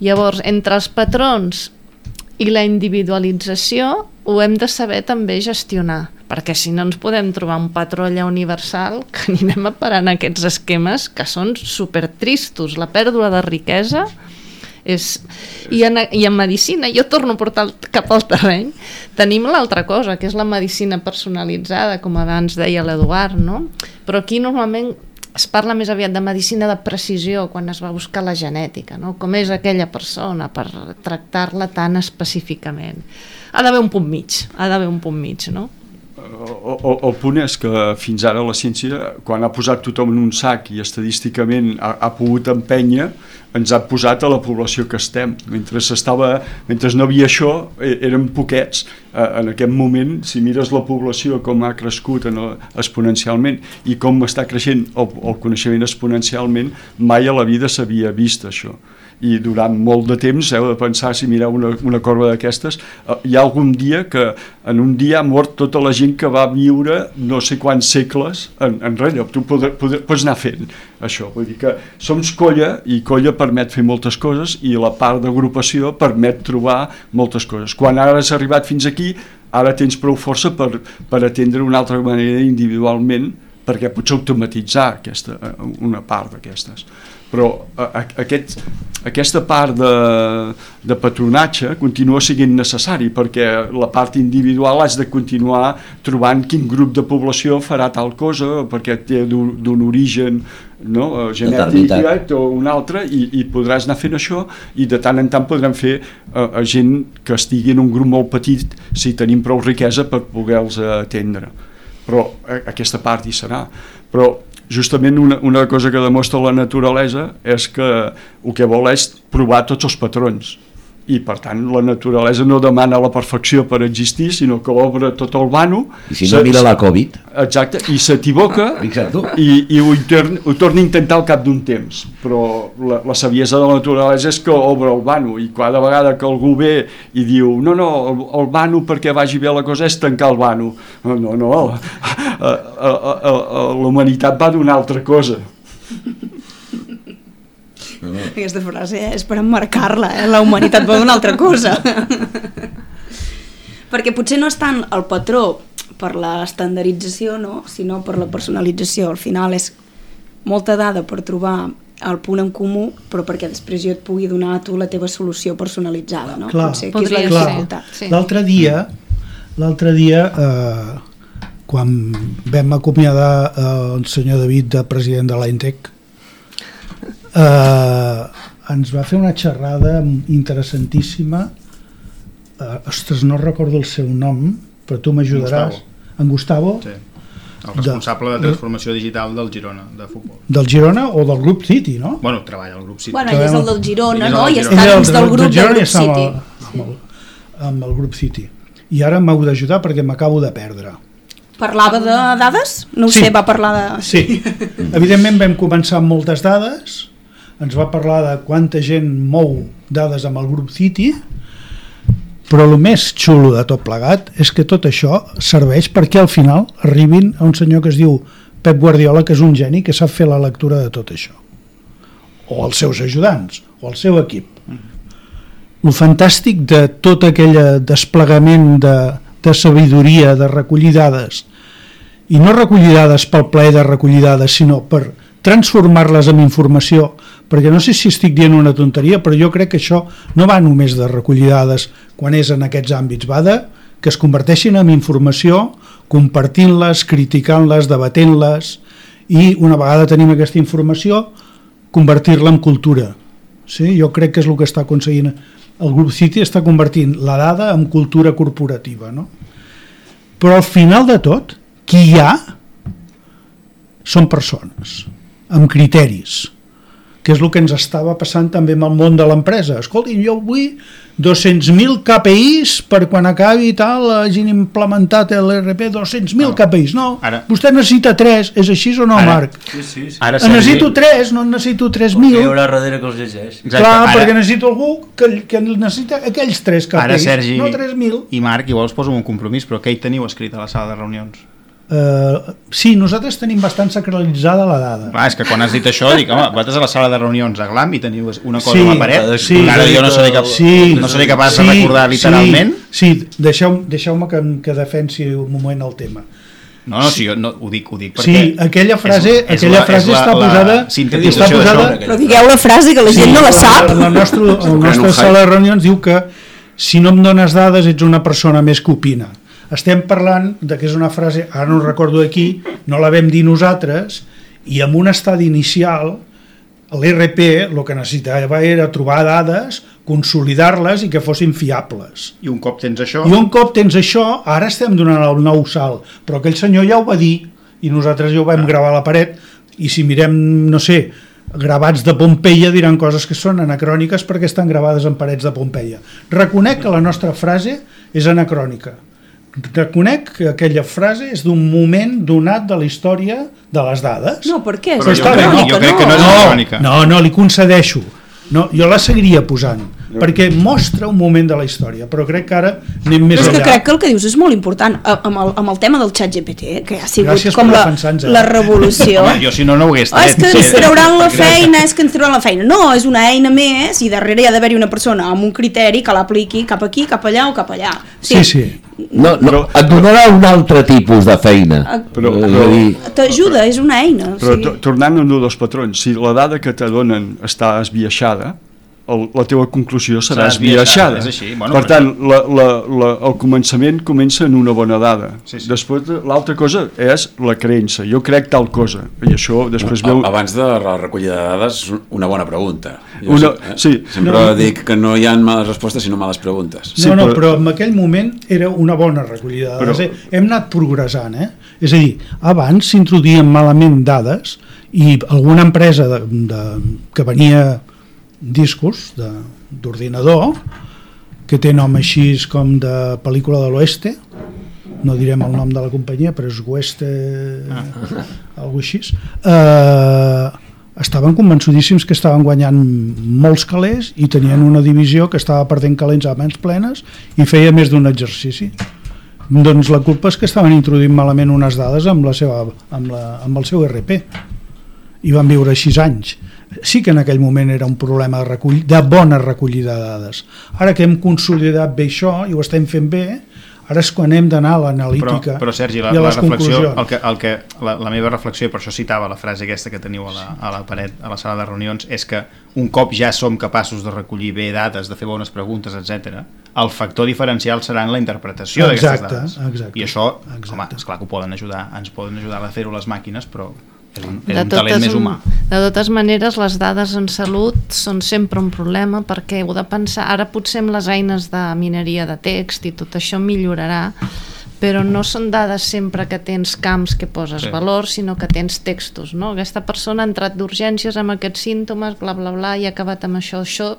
Llavors, entre els patrons i la individualització ho hem de saber també gestionar, perquè si no ens podem trobar un patró allà universal que anirem a parar en aquests esquemes que són supertristos. La pèrdua de riquesa és... I, en, I en medicina, jo torno a portar cap al terreny, tenim l'altra cosa, que és la medicina personalitzada, com abans deia l'Eduard, no? Però aquí normalment es parla més aviat de medicina de precisió quan es va buscar la genètica, no? com és aquella persona per tractar-la tan específicament. Ha d'haver un punt mig, ha d'haver un punt mig, no? el, el, el punt és que fins ara la ciència, quan ha posat tothom en un sac i estadísticament ha, ha pogut empènyer, ens ha posat a la població que estem. Mentre, estava, mentre no havia això, e, eren poquets. En aquest moment, si mires la població com ha crescut en el, exponencialment i com està creixent el, el coneixement exponencialment, mai a la vida s'havia vist això i durant molt de temps heu de pensar si mireu una, una corba d'aquestes eh, hi ha algun dia que en un dia ha mort tota la gent que va viure no sé quants segles en, enrere. Tu poder, poder, pots anar fent això, vull dir que som colla i colla permet fer moltes coses i la part d'agrupació permet trobar moltes coses. Quan ara has arribat fins aquí ara tens prou força per, per atendre una altra manera individualment perquè pots automatitzar aquesta, eh, una part d'aquestes però a, a, aquest, aquesta part de, de patronatge continua sent necessari perquè la part individual has de continuar trobant quin grup de població farà tal cosa perquè té d'un origen no, genètic o un altre i, i podràs anar fent això i de tant en tant podrem fer a, a gent que estigui en un grup molt petit si tenim prou riquesa per poder-los atendre. Però a, aquesta part hi serà. Però justament una, una cosa que demostra la naturalesa és que el que vol és provar tots els patrons i per tant la naturalesa no demana la perfecció per existir sinó que obre tot el vano i si no mira la Covid. Exacte, i s'equivoca. I, i ho, torn, ho torna a intentar al cap d'un temps. Però la, la saviesa de la naturalesa és que obre el vano i cada vegada que algú ve i diu no, no, el, el vano perquè vagi bé la cosa és tancar el vano no, no, no. La humanitat va d'una altra cosa Aquesta frase eh, és per emmarcar-la, eh? la humanitat vol una altra cosa. Perquè potser no és tant el patró per l'estandardització, no? sinó per la personalització. Al final és molta dada per trobar el punt en comú, però perquè després jo et pugui donar a tu la teva solució personalitzada, no? Clar, Potser, Podria que és la dificultat. Sí. L'altre dia, l'altre dia, eh, quan vam acomiadar eh, el senyor David de president de l'Entec, eh, ens va fer una xerrada interessantíssima. Eh, ostres, no recordo el seu nom, però tu m'ajudaràs. En Gustavo, Sí. El responsable de transformació digital del Girona, de futbol. del Girona o del grup City, no? Bueno, treballa al grup City. Bueno, ell és el del Girona, no? del I està dins del grup del i grup està amb City. el, amb, el, amb el grup City. I ara m'heu d'ajudar perquè m'acabo de perdre. Parlava de dades? No ho Sí. sé, va parlar de... Sí, evidentment vam començar amb moltes dades, ens va parlar de quanta gent mou dades amb el grup City, però el més xulo de tot plegat és que tot això serveix perquè al final arribin a un senyor que es diu Pep Guardiola, que és un geni que sap fer la lectura de tot això. O els seus ajudants, o el seu equip. El fantàstic de tot aquell desplegament de, de sabidoria, de recollir dades, i no recollir dades pel plaer de recollir dades, sinó per transformar-les en informació, perquè no sé si estic dient una tonteria, però jo crec que això no va només de recollir dades quan és en aquests àmbits, va de que es converteixin en informació, compartint-les, criticant-les, debatent-les, i una vegada tenim aquesta informació, convertir-la en cultura. Sí? Jo crec que és el que està aconseguint. El grup City està convertint la dada en cultura corporativa. No? Però al final de tot, qui hi ha són persones, amb criteris, que és el que ens estava passant també amb el món de l'empresa. Escoltin, jo vull 200.000 KPIs per quan acabi i tal hagin implementat l'ERP 200.000 no. KPIs. No, Ara- vostè necessita 3, és així o no, Ara- Marc? Sí, sí, sí. Ara, En necessito 3, no necessito Perquè hi 3.000. haurà darrere que els llegeix. Exacte, Clar, ara- perquè necessito algú que, que necessita aquells 3 KPIs, Ara, Sergi no 3.000. i Marc, igual us poso un compromís, però què hi teniu escrit a la sala de reunions? Uh, sí, nosaltres tenim bastant sacralitzada la dada. Clar, és que quan has dit això, dic, home, vosaltres a la sala de reunions a Glam i teniu una cosa Sí, a la paret, sí. ara jo no seré, cap, Sí, no seré capaç de recordar literalment. Sí, sí. deixeu-me deixeu que, que defensi un moment el tema. No, no, sí, jo no, ho dic, ho dic perquè... Sí, aquella frase, és- és aquella la- frase és la- està la posada... sintetització està posada. Però digueu la frase que la gent no la sap. La, la nostra, nostre un sala de reunions diu que si no em dones dades ets una persona més que opina. Estem parlant de que és una frase, ara no recordo aquí, no la vam dir nosaltres, i en un estadi inicial l'ERP el que necessitava era trobar dades, consolidar-les i que fossin fiables. I un cop tens això... I un cop tens això, ara estem donant el nou salt, però aquell senyor ja ho va dir i nosaltres ja ho vam gravar a la paret i si mirem, no sé, gravats de Pompeia diran coses que són anacròniques perquè estan gravades en parets de Pompeia. Reconec que la nostra frase és anacrònica. Reconec que aquella frase és d'un moment donat de la història de les dades. No, per què? Però jo crec- anacrònica, jo crec que no és no, anacrònica. no, no, li concedeixo. No, jo la seguiria posant, perquè mostra un moment de la història, però crec que ara anem més Però és que allà. crec que el que dius és molt important A- amb el, amb el tema del xat GPT que ha sigut Gràcies com la, eh? la revolució Home, jo si no, no ho hagués Oh, és que tret. ens trauran la feina, és que ens trauran la feina. No, és una eina més i darrere hi ha d'haver-hi una persona amb un criteri que l'apliqui cap aquí, cap allà o cap allà. Sí, sí. No, no, et donarà un altre tipus de feina. Però- és a dir, T'ajuda, és una eina. O Però sigui, to- tornant a un dels patrons, si la dada que te donen està esbiaixada, el, la teva conclusió serà Serà esbiaixada, és així. Bueno, per però- tant, la, la, la, el començament comença en una bona dada. Sí, sí. Després, l'altra cosa és la creença. Jo crec tal cosa. I això després veu... A- Abans de la recollida de dades, una bona pregunta. Jo Una- eh, sí. Sempre No. dic que no hi ha males respostes, sinó males preguntes. Sí, no, no, però- però en aquell moment era una bona recollida de dades. Però- eh? Hem anat progressant, eh? És a dir, abans s'introduïen malament dades i alguna empresa de, de, que venia discos d'ordinador que té nom així com de pel·lícula de l'oeste. No direm el nom de la companyia però és Oeste Ah. alguna així. Eh, estaven convençudíssims que estaven guanyant molts calés i tenien una divisió que estava perdent calents a mans plenes i feia més d'un exercici. Doncs la culpa és que estaven introduint malament unes dades amb, la seva, amb, la, amb el seu RP i van viure 6 anys sí que en aquell moment era un problema de, recull, de bona recollida de dades. Ara que hem consolidat bé això i ho estem fent bé, ara és quan hem d'anar a l'analítica però, però Sergi, la, i a la les reflexió, conclusions. el que, el que, la, la meva reflexió, per això citava la frase aquesta que teniu a la, a la paret, a la sala de reunions, és que un cop ja som capaços de recollir bé dades, de fer bones preguntes, etc, el factor diferencial serà en la interpretació d'aquestes dades. exacte. I això, Exacte. home, esclar que ho poden ajudar, ens poden ajudar a fer-ho les màquines, però és un, és De un talent més humà. De totes maneres, les dades en salut són sempre un problema perquè heu de pensar, ara potser amb les eines de mineria de text i tot això millorarà, però no són dades sempre que tens camps que poses Sí. sí. valor, sinó que tens textos, no? Aquesta persona ha entrat d'urgències amb aquests símptomes, bla, bla, bla, i ha acabat amb això, això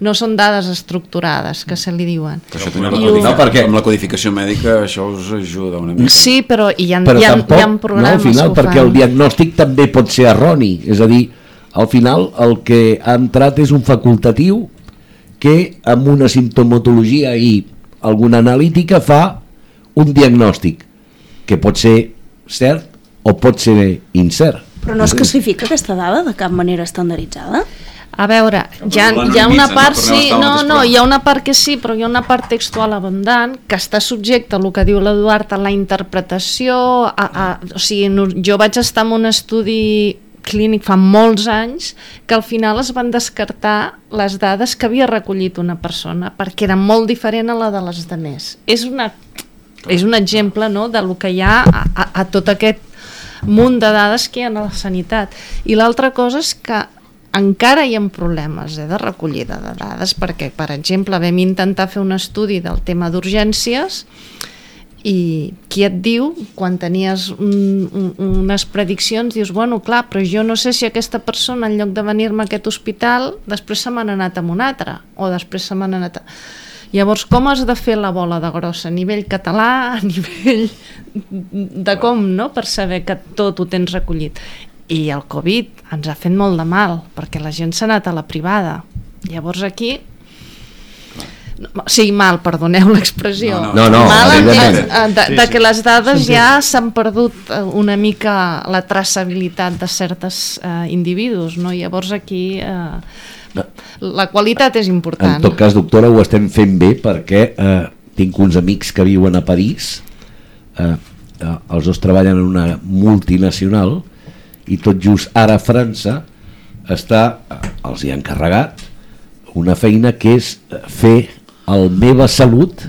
no són dades estructurades que se li diuen. Però això teniu la I No, perquè- amb la codificació mèdica això us ajuda una mica. Sí, però hi ha, però hi ha, tampoc, hi ha no, programes al final, que perquè fan. el diagnòstic també pot ser erroni, és a dir, al final el que ha entrat és un facultatiu que amb una sintomatologia i alguna analítica fa un diagnòstic que pot ser cert o pot ser incert. Però no es classifica aquesta dada de cap manera estandarditzada? A veure, hi ha, hi ha una part, sí, no, no, hi ha una part que sí, però hi ha una part textual abundant que està subjecta a el que diu l'Eduard a la interpretació, a, a, o sigui, no, jo vaig estar en un estudi clínic fa molts anys que al final es van descartar les dades que havia recollit una persona perquè era molt diferent a la de les demés. És, una, és un exemple no, de lo que hi ha a, a, a tot aquest munt de dades que hi ha a la sanitat. I l'altra cosa és que encara hi ha problemes eh, de recollida de dades perquè, per exemple, vam intentar fer un estudi del tema d'urgències i qui et diu, quan tenies un, un, unes prediccions, dius, bueno, clar, però jo no sé si aquesta persona, en lloc de venir-me a aquest hospital, després se m'han anat a un altre, o després se m'han anat a... Llavors, com has de fer la bola de grossa? A nivell català, a nivell de com, no?, per saber que tot ho tens recollit. I el Covid ens ha fet molt de mal, perquè la gent s'ha anat a la privada. Llavors aquí no, sí, mal, perdoneu l'expressió. No, no, mal en evidentment. eh, de, de que les dades ja s'han perdut eh, una mica la traçabilitat de certes eh, individus, no? Llavors aquí eh, la qualitat és En important. tot cas, doctora, ho estem fent bé perquè eh, tinc uns amics que viuen a París, eh, eh, els dos treballen en una multinacional i tot just ara França està, eh, els hi ha encarregat una feina que és eh, fer el Meva Salut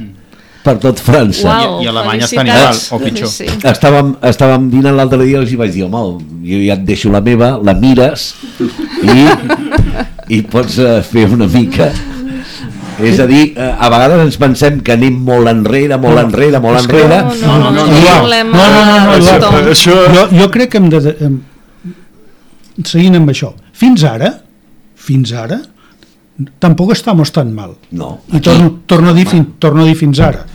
per tot França. Uau, I- i a Alemanya estan felicitats. igual, o pitjor. Sí. Estàvem, estàvem dinant l'altre dia i els hi vaig dir, home, jo ja et deixo la meva, la mires i, i pots eh, fer una mica... És a dir, eh, a vegades ens pensem que anem molt enrere, molt enrere, molt és que- enrere, No, no, no, no, i- no, problema. no, no, no, no, Eduard. Eduard. Això, Jo, jo crec que hem de... de em, seguint amb això, fins ara, fins ara, tampoc estamos tan mal. No. I torno, torno, a dir, fin, torno a dir fins ara.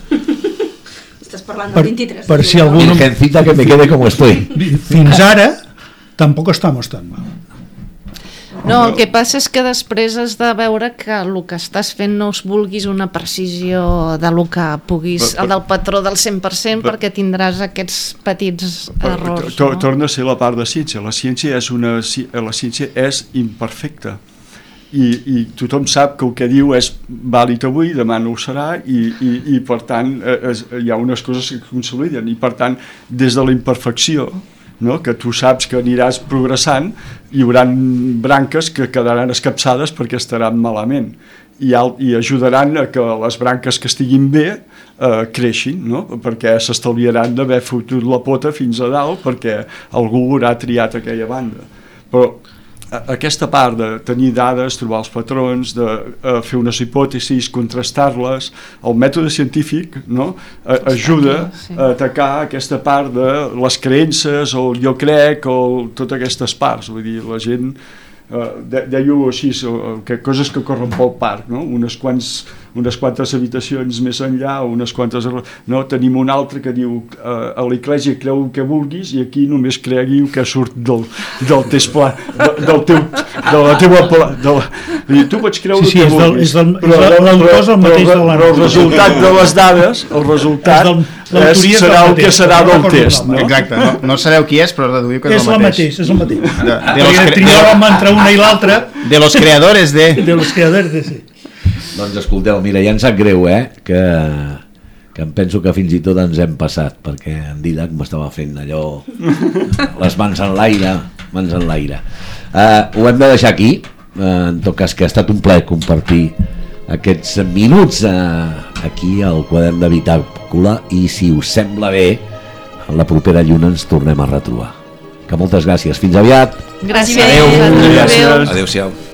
Estàs parlant Per, del 23 per si algú... Virgencita que me quede como estoy. Fins ara, tampoc estamos tan mal. No, el que passa és que després has de veure que el que estàs fent no us vulguis una precisió de lo que puguis, Per- per- el del patró del 100% Per- perquè tindràs aquests petits errors. to, no? torna a ser la part de ciència. La ciència és, una, la ciència és imperfecta i, i tothom sap que el que diu és vàlid avui, demà no ho serà i, i, i per tant eh, es, hi ha unes coses que consoliden i per tant des de la imperfecció no? que tu saps que aniràs progressant hi haurà branques que quedaran escapçades perquè estaran malament i, al, i ajudaran a que les branques que estiguin bé eh, creixin, no? perquè s'estalviaran d'haver fotut la pota fins a dalt perquè algú haurà triat aquella banda. Però aquesta part de tenir dades, trobar els patrons, de eh, fer unes hipòtesis, contrastar-les, el mètode científic no? A, ajuda a atacar aquesta part de les creences o el jo crec o totes aquestes parts. Vull dir, la gent eh, de, dèieu així, que coses que corren pel parc, no? unes, quants, unes quantes habitacions més enllà, unes quantes... No? Tenim un altre que diu eh, a l'església creu el que vulguis i aquí només cregui el que surt del, del, test pla, de, del teu de la teva... De la, dir, tu pots creure sí, sí, que és del, és del, però, és l'autor és el mateix però, de la... però el resultat de les dades, el resultat és, és serà el que serà del test. No? Exacte, no, no sabeu qui és, però deduïu que és, és el mateix. mateix. És el mateix, De, de los, entre una i l'altra. de los creadores de... De los creadores de... Sí. Doncs escolteu, mira, ja ens sap greu, eh? Que, que em penso que fins i tot ens hem passat, perquè en Didac m'estava fent allò, les mans en l'aire, mans en l'aire. Uh, ho hem de deixar aquí, uh, en tot cas que ha estat un plaer compartir aquests minuts uh, aquí al quadern de Bitàcula i si us sembla bé, la propera lluna ens tornem a retrobar. Que moltes gràcies. Fins aviat. Gràcies. Adéu. Adéu. Adéu-siau. Thank you.